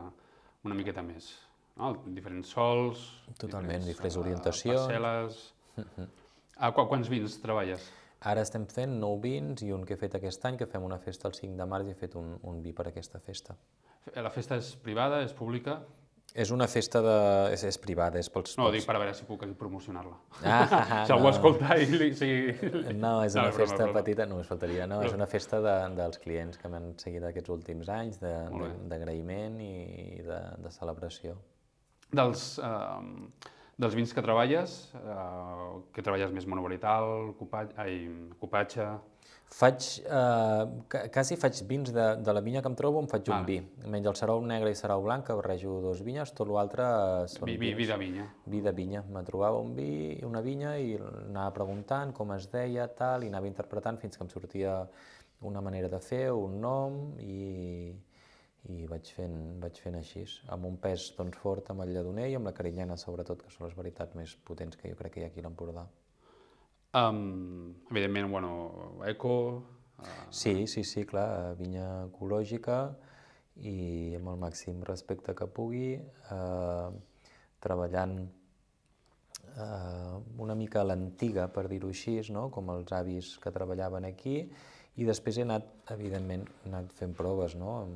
una miqueta més. No? Diferents sols... Totalment, diferents eh, orientacions. Parcel·les... [LAUGHS] ah, qu quants vins treballes? Ara estem fent nou vins i un que he fet aquest any, que fem una festa el 5 de març i he fet un, un vi per aquesta festa. La festa és privada, és pública? És una festa de... és, és privada, és pels... No, pels... dic per a veure si puc promocionar-la. Ah, [LAUGHS] si algú no. escolta i li, sí... No, és No, una broma, festa broma. petita, només faltaria, no, és una festa de, dels clients que m'han seguit aquests últims anys, d'agraïment i de, de celebració. Dels, eh, dels vins que treballes, eh, que treballes més monovarital, copatge, ai, copatge... Faig, eh, quasi faig vins de, de la vinya que em trobo, em faig un Ah. vi. Menys el serau negre i serau blanc, que barrejo dos vinyes, tot l'altre són Vi, vi, vins. vi de vinya. Vi de vinya. Me trobava un vi, una vinya i anava preguntant com es deia, tal, i anava interpretant fins que em sortia una manera de fer, un nom, i, i vaig fent, vaig fent així, amb un pes doncs, fort amb el lledoner i amb la carinyana, sobretot, que són les varietats més potents que jo crec que hi ha aquí a l'Empordà. Um, evidentment, bueno, eco... Uh, Sí, sí, sí, clar, vinya ecològica i amb el màxim respecte que pugui, eh, treballant eh, una mica a l'antiga, per dir-ho així, no? com els avis que treballaven aquí, i després he anat, evidentment, he anat fent proves, no? en,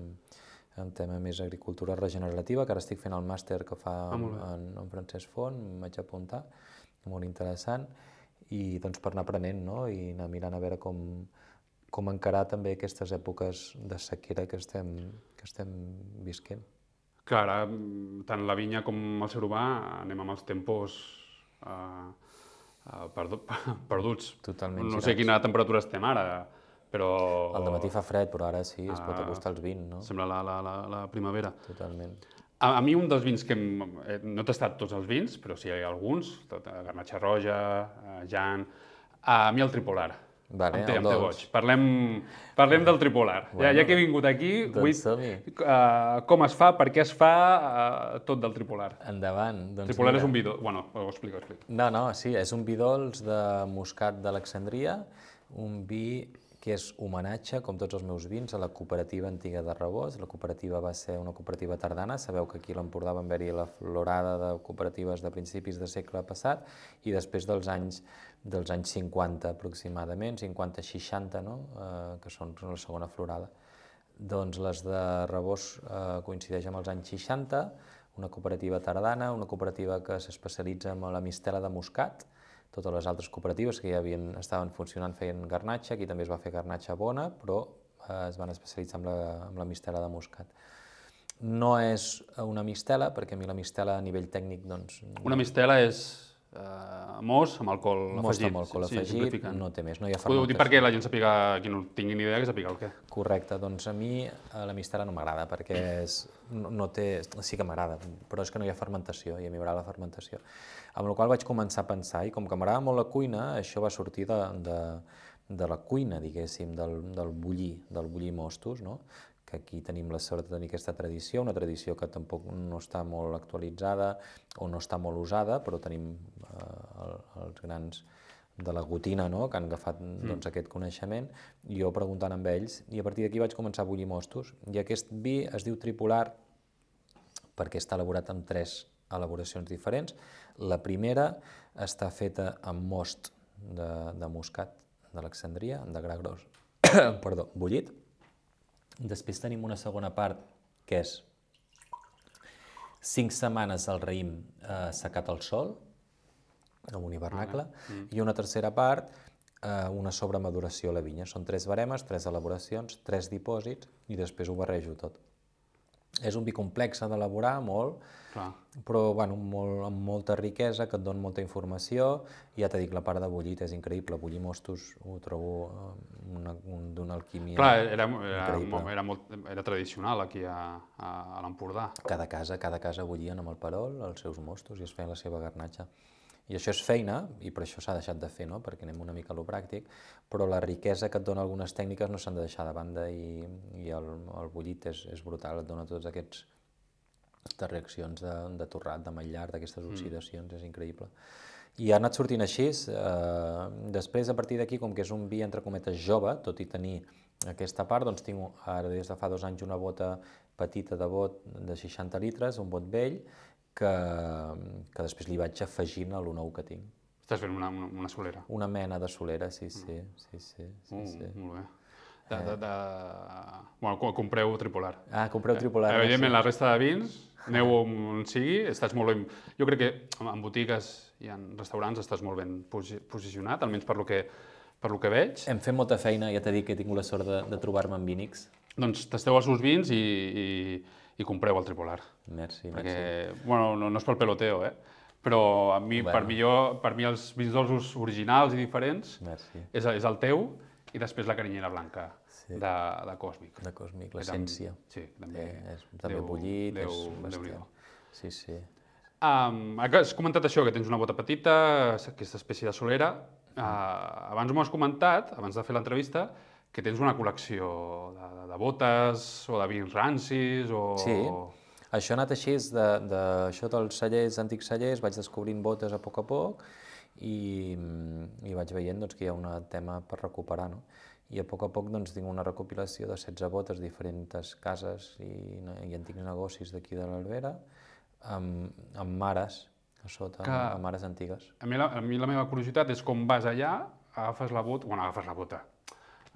en tema més agricultura regenerativa, que ara estic fent el màster que fa Ah, en, en Francesc Font, vaig apuntar, molt interessant, i doncs per anar aprenent no? i anar mirant a veure com, com encarar també aquestes èpoques de sequera que estem, que estem visquent. Clar, ara, tant la vinya com el ser humà anem amb els tempos uh, uh, perdu [LAUGHS] perduts. Totalment No sé girats. quina temperatura estem ara, però... Al matí fa fred, però ara sí, es pot Ah. acostar als 20, no? Sembla la, la, la, la primavera. Totalment. A, a mi un dels vins que hem, eh, no he tastat tots els vins, però sí hi ha alguns, tot, eh, Garnatxa Roja, eh, Jan, a mi el tripolar. Vale, em té, el em té boig. Parlem, parlem del tripolar. ja, ja que he vingut aquí, doncs vull uh, com es fa, per què es fa uh, tot del tripolar. Endavant. Doncs tripolar mira. és un vi dolç. Bueno, ho explico, ho explico. No, no, sí, és un vi dolç de Moscat d'Alexandria, un vi que és homenatge, com tots els meus vins, a la cooperativa antiga de Rebós. La cooperativa va ser una cooperativa tardana, sabeu que aquí a l'Empordà van haver-hi la florada de cooperatives de principis de segle passat i després dels anys dels anys 50 aproximadament, 50-60, no? eh, que són la segona florada. Doncs les de Rebós eh, coincideix amb els anys 60, una cooperativa tardana, una cooperativa que s'especialitza en la mistela de Moscat, totes les altres cooperatives que ja havien, estaven funcionant feien garnatxa, aquí també es va fer garnatxa bona, però eh, es van especialitzar en la, en la mistela de Moscat. No és una mistela, perquè a mi la mistela a nivell tècnic, doncs, Una mistela és uh, mos amb alcohol mos afegit. amb alcohol sí, afegit, simplificant. no té més, no hi ha fermentació. dic perquè la gent sàpiga, qui no tingui ni idea, que sàpiga el què. Correcte, doncs a mi eh, la mistela no m'agrada perquè és, no, no té, sí que m'agrada, però és que no hi ha fermentació i a mi m'agrada la fermentació. Amb la qual vaig començar a pensar i com que m'agrada molt la cuina, això va sortir de, de, de la cuina, diguéssim, del, del bullir, del bullir mostos, no? que aquí tenim la sort de tenir aquesta tradició, una tradició que tampoc no està molt actualitzada o no està molt usada, però tenim eh, els grans de la gotina, no? que han agafat doncs, aquest coneixement, jo preguntant amb ells, i a partir d'aquí vaig començar a bullir mostos. I aquest vi es diu tripolar perquè està elaborat amb tres elaboracions diferents. La primera està feta amb most de, de moscat d'Alexandria, de gra gros, [COUGHS] perdó, bullit. Després tenim una segona part que és cinc setmanes al raïm eh, secat al sol, amb un hivernacle, i una tercera part, eh, una sobremaduració a la vinya. Són tres baremes, tres elaboracions, tres dipòsits, i després ho barrejo tot. És un vi complex d'elaborar, molt, Clar. però bueno, molt, amb molta riquesa, que et dona molta informació. Ja t'he dit, la part de bullit és increïble. Bullir mostos ho trobo eh, una, un, d'una alquímia. Clar, era, era, Increïble. era, molt, era tradicional aquí a, a, a l'Empordà. Cada casa, cada casa bullien amb el perol els seus mostos i es feien la seva garnatxa. I això és feina, i per això s'ha deixat de fer, no? perquè anem una mica a lo pràctic, però la riquesa que et dona algunes tècniques no s'han de deixar de banda i, i el, el bullit és, és brutal, et dona tots aquests aquestes reaccions de, de torrat, de matllar, d'aquestes oxidacions, és increïble. I ha anat sortint així, eh, després a partir d'aquí, com que és un vi entre cometes jove, tot i tenir aquesta part, doncs tinc ara des de fa dos anys una bota petita de bot de 60 litres, un bot vell, que, que després li vaig afegint a lo nou que tinc. Estàs fent una, una, una solera. Una mena de solera, sí, sí, sí, sí, sí, Uh, sí. Molt bé. De, de, de... Bueno, co- compreu tripolar. Ah, compreu tripolar. Eh, evidentment, la resta de vins, aneu on sigui, estàs molt ben... Jo crec que en- botigues i en restaurants estàs molt ben posi posicionat, almenys per lo que, per lo que veig. Hem fet molta feina, ja t'he dit que he tingut la sort de, de trobar-me amb Vínix. Doncs tasteu els seus vins i, i, i compreu el tripolar. Merci, Perquè, merci. bueno, no, no és pel peloteo, eh? Però a mi, Bueno. per, mi jo, per mi els vins dolços originals i diferents Merci. és, és el teu i després la carinyera blanca Sí. de, de Còsmic. De còsmic, l'essència. Sí, també. Eh, és també Déu- bullit, Déu, és bestial. Sí, sí. Um, has comentat això, que tens una bota petita, aquesta espècie de solera. Uh, abans m'ho has comentat, abans de fer l'entrevista, que tens una col·lecció de, de, de botes o de vins rancis o... Sí. Això ha anat així, de, de, això dels cellers, antics cellers, vaig descobrint botes a poc a poc i, i vaig veient doncs, que hi ha un tema per recuperar. No? I a poc a poc doncs, tinc una recopilació de 16 botes, diferents cases i, i antics negocis d'aquí de l'Albera, amb, amb mares a sota, Que- amb, amb mares antigues. A mi, la, a mi la meva curiositat és com vas allà, agafes la bota, bueno, agafes la bota,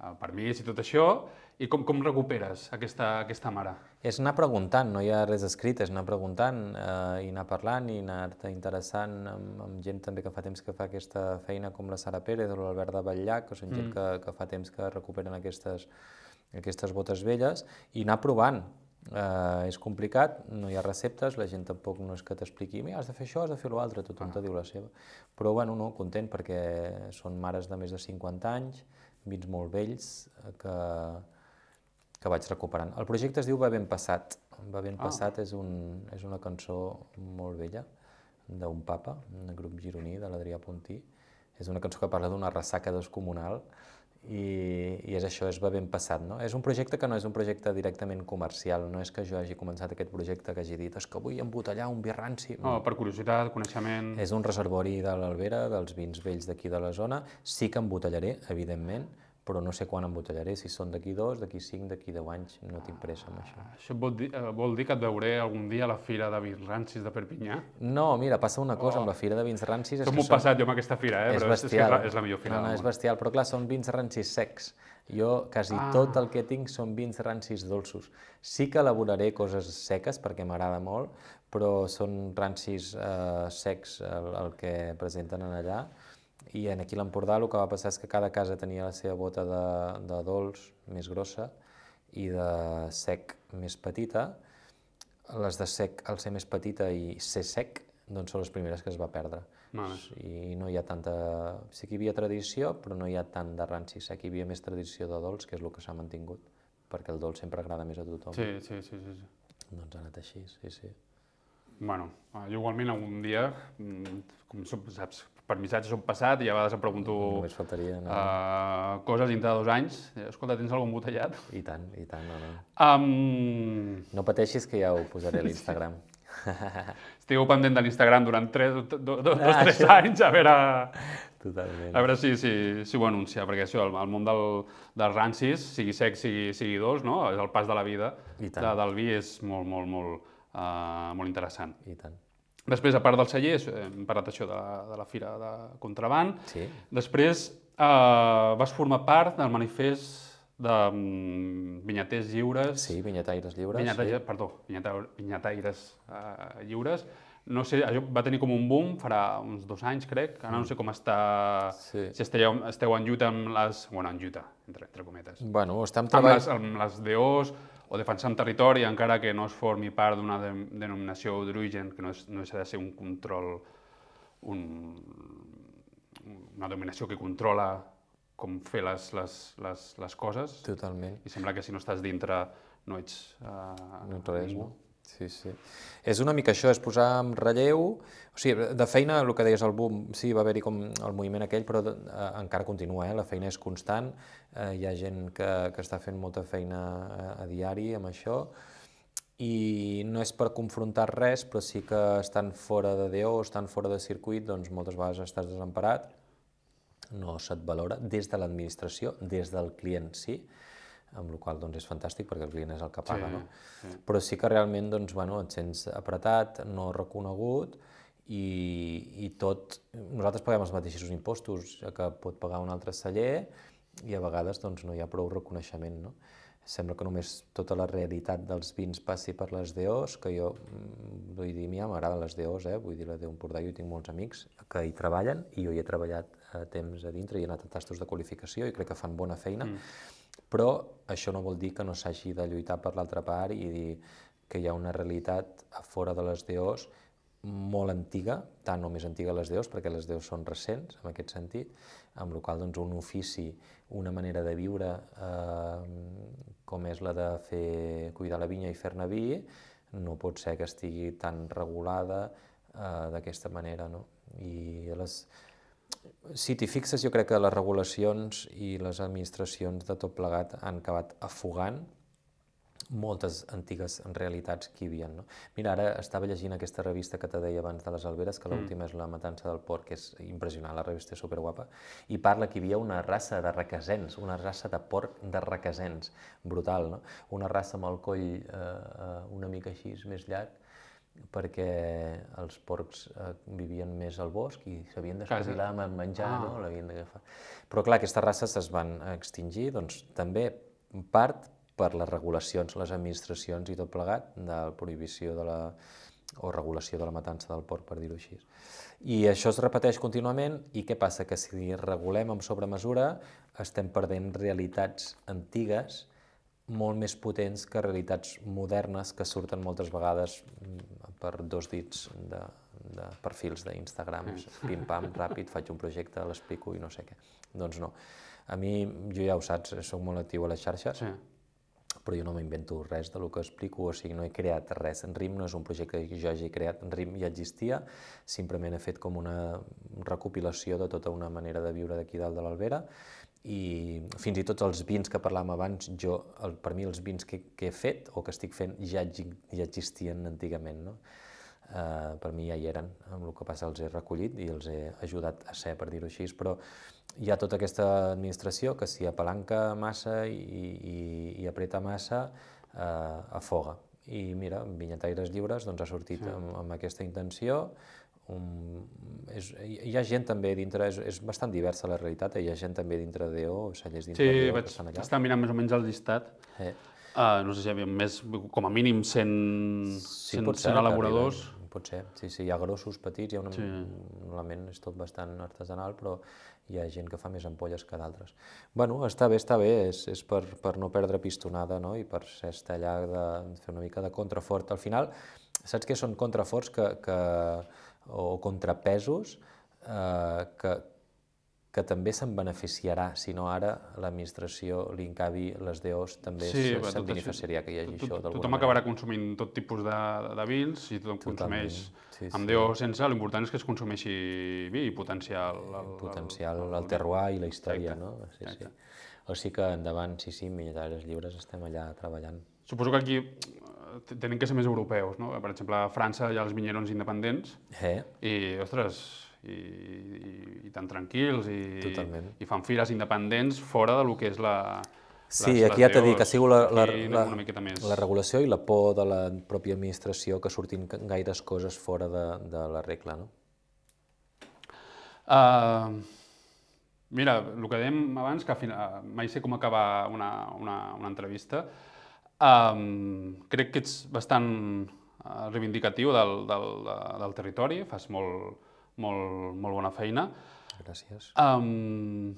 el permís i tot això, i com, com recuperes aquesta, aquesta mare? És anar preguntant, no hi ha res escrit, és anar preguntant eh, i anar parlant i anar-te interessant amb, amb gent també que fa temps que fa aquesta feina com la Sara Pérez o l'Albert de Batllà, que són gent que, que fa temps que recuperen aquestes, aquestes botes velles i anar provant. Uh, és complicat, no hi ha receptes, la gent tampoc no és que t'expliqui has de fer això, has de fer l'altre, tothom ah. te diu la seva. Però bueno, no, content perquè són mares de més de 50 anys, vins molt vells eh, que, que vaig recuperant. El projecte es diu Va ben passat. Va ben ah. passat és, un, és una cançó molt vella d'un papa, un grup gironí de l'Adrià Puntí. És una cançó que parla d'una ressaca descomunal i, i és això, és va ben passat. No? És un projecte que no és un projecte directament comercial, no és que jo hagi començat aquest projecte que hagi dit és que vull embotellar un vi ranci. No, per curiositat, coneixement... És un reservori de l'Albera, dels vins vells d'aquí de la zona. Sí que embotellaré, evidentment, però no sé quan embotellaré, si són d'aquí dos, d'aquí cinc, d'aquí deu anys, no tinc pressa amb això. Això vol dir, eh, vol dir que et veuré algun dia a la Fira de Vins Rancis de Perpinyà? No, mira, passa una cosa oh. amb la Fira de Vins Rancis... És Som un passat jo amb aquesta fira, eh? És però bestial. és, és, la, és la millor fira No, no, és bestial, però clar, són vins rancis secs. Jo quasi ah. tot el que tinc són vins rancis dolços. Sí que elaboraré coses seques perquè m'agrada molt, però són rancis eh, secs el, el que presenten en allà i en aquí l'Empordà el que va passar és que cada casa tenia la seva bota de, de dolç més grossa i de sec més petita. Les de sec, al ser més petita i ser sec, doncs són les primeres que es va perdre. Vale. I no hi ha tanta... Sí que hi havia tradició, però no hi ha tant de ranci sec. Hi havia més tradició de dolç, que és el que s'ha mantingut, perquè el dolç sempre agrada més a tothom. Sí, sí, sí. sí, sí. Doncs ha anat així, sí, sí. Bueno, jo igualment algun dia, mm, com saps, per missatge soc passat i a vegades em pregunto Només faltaria, no? uh, coses dintre de dos anys. Escolta, tens algun botellat? I tant, i tant, no, no. Um... No pateixis que ja ho posaré a [LAUGHS] l'Instagram. Estigueu pendent de l'Instagram durant tres, do, do, do, dos, ah, tres anys a veure... Totalment. A veure si, si, si ho anuncia, perquè això, el, el món del, dels rancis, sigui sec, sigui, sigui dolç, no? és el pas de la vida de, del vi, és molt, molt, molt, uh, molt interessant. I tant. Després, a part del celler, hem parlat això de la, de la fira de contraband. Sí. Després eh, vas formar part del manifest de um, vinyaters lliures. Sí, vinyataires lliures. Vinyataires, sí. Perdó, vinyataires eh, lliures. No sé, això va tenir com un boom farà uns dos anys, crec. Ara no sé com està... Sí. Si esteu, esteu en lluita amb les... Bueno, en lluita, entre, entre cometes. Bueno, estem treballant... Amb les, amb les DOs, o defensant territori, encara que no es formi part d'una de, denominació d'origen, que no, és, no deixa de ser un control, un, una dominació que controla com fer les, les, les, les coses. Totalment. I sembla que si no estàs dintre no ets, uh, no res, ningú. No? Sí, sí. És una mica això, és posar en relleu... O sigui, de feina, el que deies, el boom, sí, va haver-hi com el moviment aquell, però eh, encara continua, eh? la feina és constant, eh, hi ha gent que, que està fent molta feina a, a diari amb això, i no és per confrontar res, però sí que estan fora de DO, estan fora de circuit, doncs moltes vegades estàs desemparat, no se't valora des de l'administració, des del client sí, amb la qual doncs, és fantàstic perquè el client és el que paga, sí, no? Sí. Però sí que realment doncs, bueno, et sents apretat, no reconegut i, i tot... Nosaltres paguem els mateixos impostos que pot pagar un altre celler i a vegades doncs, no hi ha prou reconeixement, no? Sembla que només tota la realitat dels vins passi per les DOs, que jo mm, vull dir, a m'agraden les DOs, eh? vull dir, la DO Empordà, jo tinc molts amics que hi treballen i jo hi he treballat a temps a dintre i he anat a tastos de qualificació i crec que fan bona feina, mm però això no vol dir que no s'hagi de lluitar per l'altra part i dir que hi ha una realitat a fora de les DOs molt antiga, tant o més antiga les DOs, perquè les DOs són recents en aquest sentit, amb la qual doncs, un ofici, una manera de viure eh, com és la de fer, cuidar la vinya i fer-ne vi, no pot ser que estigui tan regulada eh, d'aquesta manera. No? I les, si t'hi fixes, jo crec que les regulacions i les administracions de tot plegat han acabat afogant moltes antigues realitats que hi havia. No? Mira, ara estava llegint aquesta revista que te deia abans de les Alberes, que l'última mm. és La matança del porc, que és impressionant, la revista és superguapa, i parla que hi havia una raça de requesens, una raça de porc de requesens, brutal, no? Una raça amb el coll eh, eh una mica així més llarg, perquè els porcs eh, vivien més al bosc i s'havien d'espavilar amb menjar, ah. no? l'havien d'agafar. Però clar, aquestes races es van extingir, doncs també part per les regulacions, les administracions i tot plegat de la prohibició de la, o regulació de la matança del porc, per dir-ho així. I això es repeteix contínuament i què passa? Que si regulem amb sobremesura estem perdent realitats antigues molt més potents que realitats modernes que surten moltes vegades mm, per dos dits de, de perfils d'Instagrams, [LAUGHS] pim-pam, ràpid, faig un projecte, l'explico i no sé què. Doncs no. A mi, jo ja ho saps, soc molt actiu a les xarxes, Sí. però jo no m'invento res del que explico, o sigui, no he creat res. En RIM no és un projecte que jo hagi creat, en RIM ja existia, simplement he fet com una recopilació de tota una manera de viure d'aquí dalt de l'Albera, i fins i tot els vins que parlàvem abans, jo, el, per mi els vins que, que he fet o que estic fent ja, ja existien antigament, no? Uh, per mi ja hi eren, amb el que passa els he recollit i els he ajudat a ser, per dir-ho així, però hi ha tota aquesta administració que si apalanca massa i, i, i apreta massa, uh, afoga. I mira, Vinyataires Lliures doncs, ha sortit sí. amb, amb aquesta intenció, un, és, hi ha gent també dintre, és, és bastant diversa la realitat, eh? hi ha gent també dintre d'EO, cellers dintre Sí, d'EO vaig que estan allà. estar mirant més o menys el llistat. Eh. Uh, no sé si hi havia més, com a mínim 100, 100, pot ser, 100 que elaboradors. arriben, Pot ser, sí, sí, hi ha grossos, petits, hi ha una... Sí. Normalment és tot bastant artesanal, però hi ha gent que fa més ampolles que d'altres. Bueno, està bé, està bé, és, és per, per no perdre pistonada, no?, i per ser estar allà de, de fer una mica de contrafort. Al final, saps què són contraforts que, que, o contrapesos eh, que, que també se'n beneficiarà, si no ara l'administració, l'Incavi, les DOs, també Sí, se'n beneficiaria que hi hagi Tot- això Tothom acabarà consumint tot tipus de, de vins i tothom Totalment, consumeix sí, amb sí. DO sense, l'important és que es consumeixi vi i potenciar el, el, potencial, el, el terroir i la història, Exacte, no? Sí, sí. O sigui que endavant, sí, sí, Minyataires Lliures estem allà treballant. Suposo que aquí tenen que ser més europeus, no? Per exemple, a França hi ha els vinyerons independents Eh? i, ostres, i, i, i tan tranquils i, Totalment. i fan fires independents fora de lo que és la... Sí, les- aquí les ja t'he dit que ha sigut la, la, la, la regulació i la por de la pròpia administració que surtin gaires coses fora de, de la regla, no? Uh, mira, el que dèiem abans, que fina, mai sé com acabar una, una, una entrevista, um, crec que ets bastant uh, reivindicatiu del, del, de- del territori, fas molt, molt, molt bona feina. Gràcies. Um,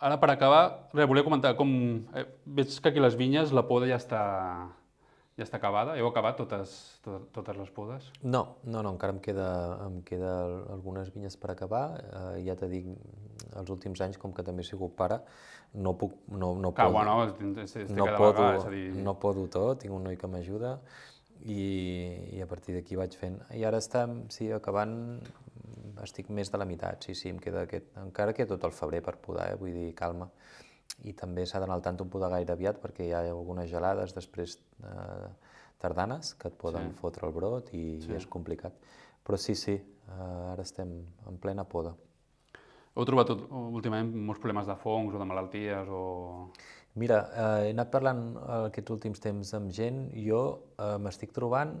ara, per acabar, res, volia comentar com... Eh, veig que aquí a les vinyes la poda ja està, ja està acabada. Heu acabat totes, to, totes les podes? No, no, no, encara em queda, em queda algunes vinyes per acabar. Eh, ja t'he dit, els últims anys, com que també he sigut pare, no puc, no, no Que, puc, bueno, és, no cada podo, vegada, és a dir... no podo tot, tinc un noi que m'ajuda i, i a partir d'aquí vaig fent. I ara estem, sí, acabant, estic més de la meitat, sí, sí, em queda aquest, encara queda tot el febrer per podar, eh? vull dir, calma. I també s'ha d'anar al tanto amb podar gaire aviat perquè hi ha algunes gelades després eh, tardanes que et poden Sí. fotre el brot i, i és complicat. Però sí, sí, eh, ara estem en plena poda. Heu trobat tot, últimament molts problemes de fongs o de malalties o... Mira, eh, he anat parlant aquests últims temps amb gent, jo eh, m'estic trobant,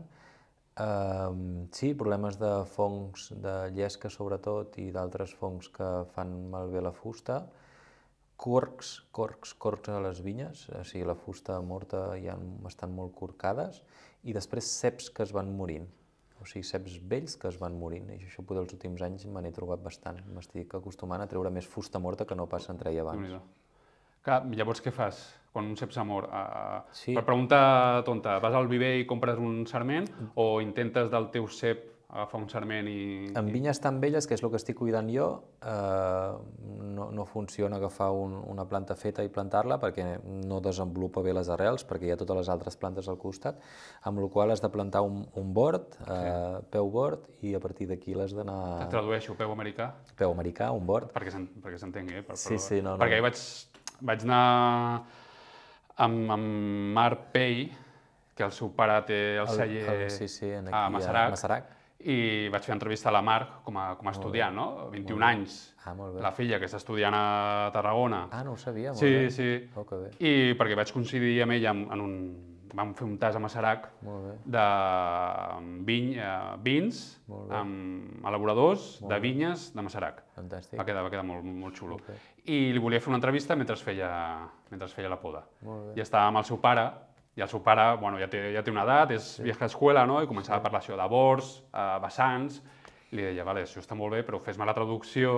eh, sí, problemes de fongs de llesca sobretot i d'altres fongs que fan malbé la fusta, corcs, corcs, corcs a les vinyes, o sigui, la fusta morta ja estan molt corcades, i després ceps que es van morint, o sigui, ceps vells que es van morint, i això potser els últims anys me n'he trobat bastant. M'estic acostumant a treure més fusta morta que no pas en treia abans. Clar, llavors què fas quan un cep s'ha mort? Uh, Sí. Per pregunta tonta, vas al viver i compres un sarment o intentes del teu cep agafar un sarment i... En vinyes tan velles, que és el que estic cuidant jo, eh, no, no funciona agafar un, una planta feta i plantar-la perquè no desenvolupa bé les arrels, perquè hi ha totes les altres plantes al costat, amb la qual has de plantar un, un bord, eh, peu bord, i a partir d'aquí l'has Et d'anar... tradueixo, peu americà, Peu americà, un bord. perquè s'en- perquè s'entengui, eh? Per, Sí, sí, no, no. Perquè ahir vaig, vaig anar amb, amb Marc Pei, que el seu pare té el, celler el- sí, sí, aquí, a a Masarac, Masarac. I vaig fer entrevista a la Marc com a, com a estudiant, no? 21 anys. Ah, molt bé. La filla que està estudiant a Tarragona. Ah, no ho sabia, molt sí, bé. sí. Oh, que bé, I perquè vaig coincidir amb ella en, en un... Vam fer un tas a molt bé. de viny, eh, vins amb elaboradors de vinyes de Masarac. Fantàstic. Va quedar, va quedar molt, molt xulo. Ok. I li volia fer una entrevista mentre feia, mentre feia la poda. Molt. I estava amb el seu pare, i el seu pare bueno, ja, té, ja té una edat, és sí. vieja escuela, no? i començava a parlar això de bords, eh, vessants, I li deia, vale, això està molt bé, però fes-me la traducció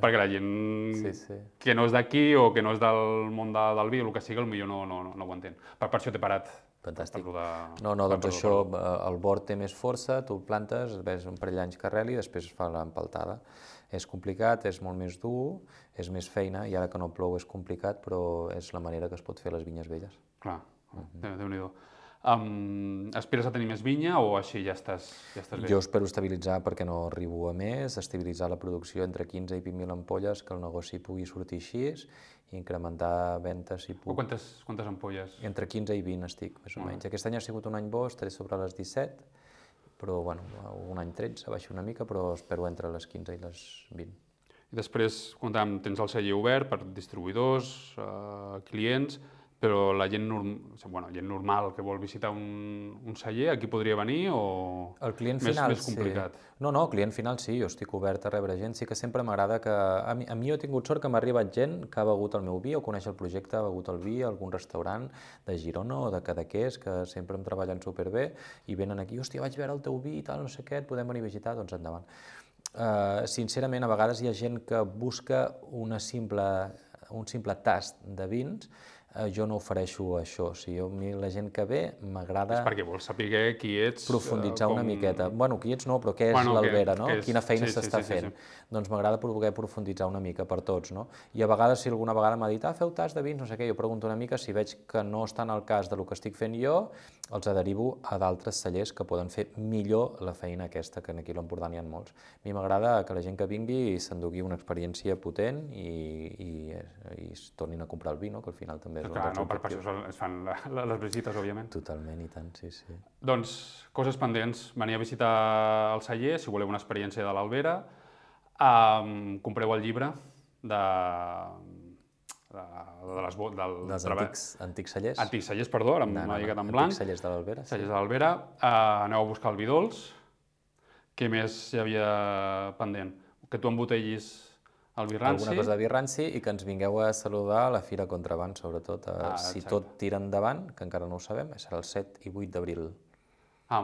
perquè la gent Sí, sí. que no és d'aquí o que no és del món de, del vi el que sigui, potser no, no, no, no ho entén. Per, per això t'he parat. Fantàstic. De... No, no, doncs això, eh, el bord té més força, tu el plantes, ves un parell d'anys que arreli i després fa l'empaltada. És complicat, és molt més dur, és més feina, i ara que no plou és complicat, però és la manera que es pot fer les vinyes velles. Clar, Déu- Déu-n'hi-do. Um, aspires a tenir més vinya o així ja estàs, ja estàs bé? Jo espero estabilitzar perquè no arribo a més, estabilitzar la producció entre 15 i 20.000 ampolles, que el negoci pugui sortir així, i incrementar ventes si O puc. quantes, quantes ampolles? Entre 15 i 20 estic, més o menys. Aquest any ha sigut un any bo, estaré sobre les 17, però bueno, un any 13, baixa una mica, però espero entre les 15 i les 20. I després, comentàvem, tens el celler obert per distribuïdors, eh, clients, però la gent, norm... bueno, gent normal que vol visitar un, un celler, aquí podria venir o El client més, final, més complicat? sí. No, no, client final sí, jo estic obert a rebre gent. Sí que sempre m'agrada que... A mi, a mi he tingut sort que m'ha arribat gent que ha begut el meu vi o coneix el projecte, ha begut el vi a algun restaurant de Girona o de Cadaqués, que sempre em treballen superbé, i venen aquí, hòstia, vaig veure el teu vi i tal, no sé què, et podem venir a visitar, doncs endavant. Uh, sincerament, a vegades hi ha gent que busca una simple, un simple tast de vins, uh, jo no ofereixo això. O sigui, jo, a mi la gent que ve m'agrada És perquè vols saber qui ets... profunditzar eh, una miqueta. Bueno, qui ets no, però què és Bueno, l'Albera, no? Quina feina Sí, sí, s'està sí, sí, fent. Doncs m'agrada poder profunditzar una mica per tots, no? I a vegades, si alguna vegada m'ha dit, ah, feu tas de vins, no sé què, jo pregunto una mica, si veig que no està en el cas del que estic fent jo, els aderivo a d'altres cellers que poden fer millor la feina aquesta, que aquí a l'Empordà n'hi ha molts. A mi m'agrada que la gent que vingui s'endugui una experiència potent i, i, i es tornin a comprar el vi, no? que al final també és un Clar, dels no, per, per això es fan la, la, les visites, òbviament. Totalment, i tant, sí, sí. Doncs, coses pendents. Venir a visitar el celler, si voleu una experiència de l'Albera. Um, compreu el llibre de, de, de les, del Dels treball- antics, antics cellers. Antics cellers, perdó, ara No, no, m'ha no, lligat en antics blanc. cellers de l'Albera, sí. Cellers de l'Albera. Uh, aneu a buscar el vi dolç. Què més hi havia pendent? Que tu embotellis el vi ranci. Alguna cosa de vi ranci i que ens vingueu a saludar a la Fira Contraband, sobretot. Eh, Ah, si tot tira endavant, que encara no ho sabem, serà el 7 i 8 d'abril. Ah,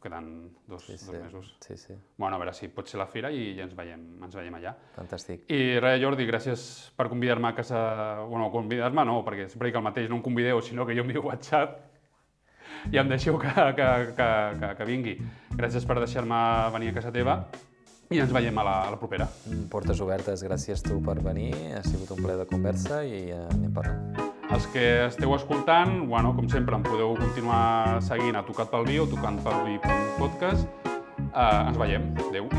queden dos, sí, dos mesos. Sí, sí, Bueno, a veure si pot ser la fira i ja ens veiem, ens veiem allà. fantàstic. I res, Jordi, gràcies per convidar-me a casa... Bueno, convidar-me no, perquè sempre dic el mateix, no em convideu, sinó que jo envio WhatsApp i em deixeu que, que, que, que, que vingui. Gràcies per deixar-me venir a casa teva i ens veiem a la, a la propera. Mm, Portes obertes, gràcies tu per venir, ha sigut un ple de conversa i anem parlant. Els que esteu escoltant, bueno, com sempre, em podeu continuar seguint a Tocat pel Vi o tocantpelvi.podcast. Uh, ens veiem. Adéu.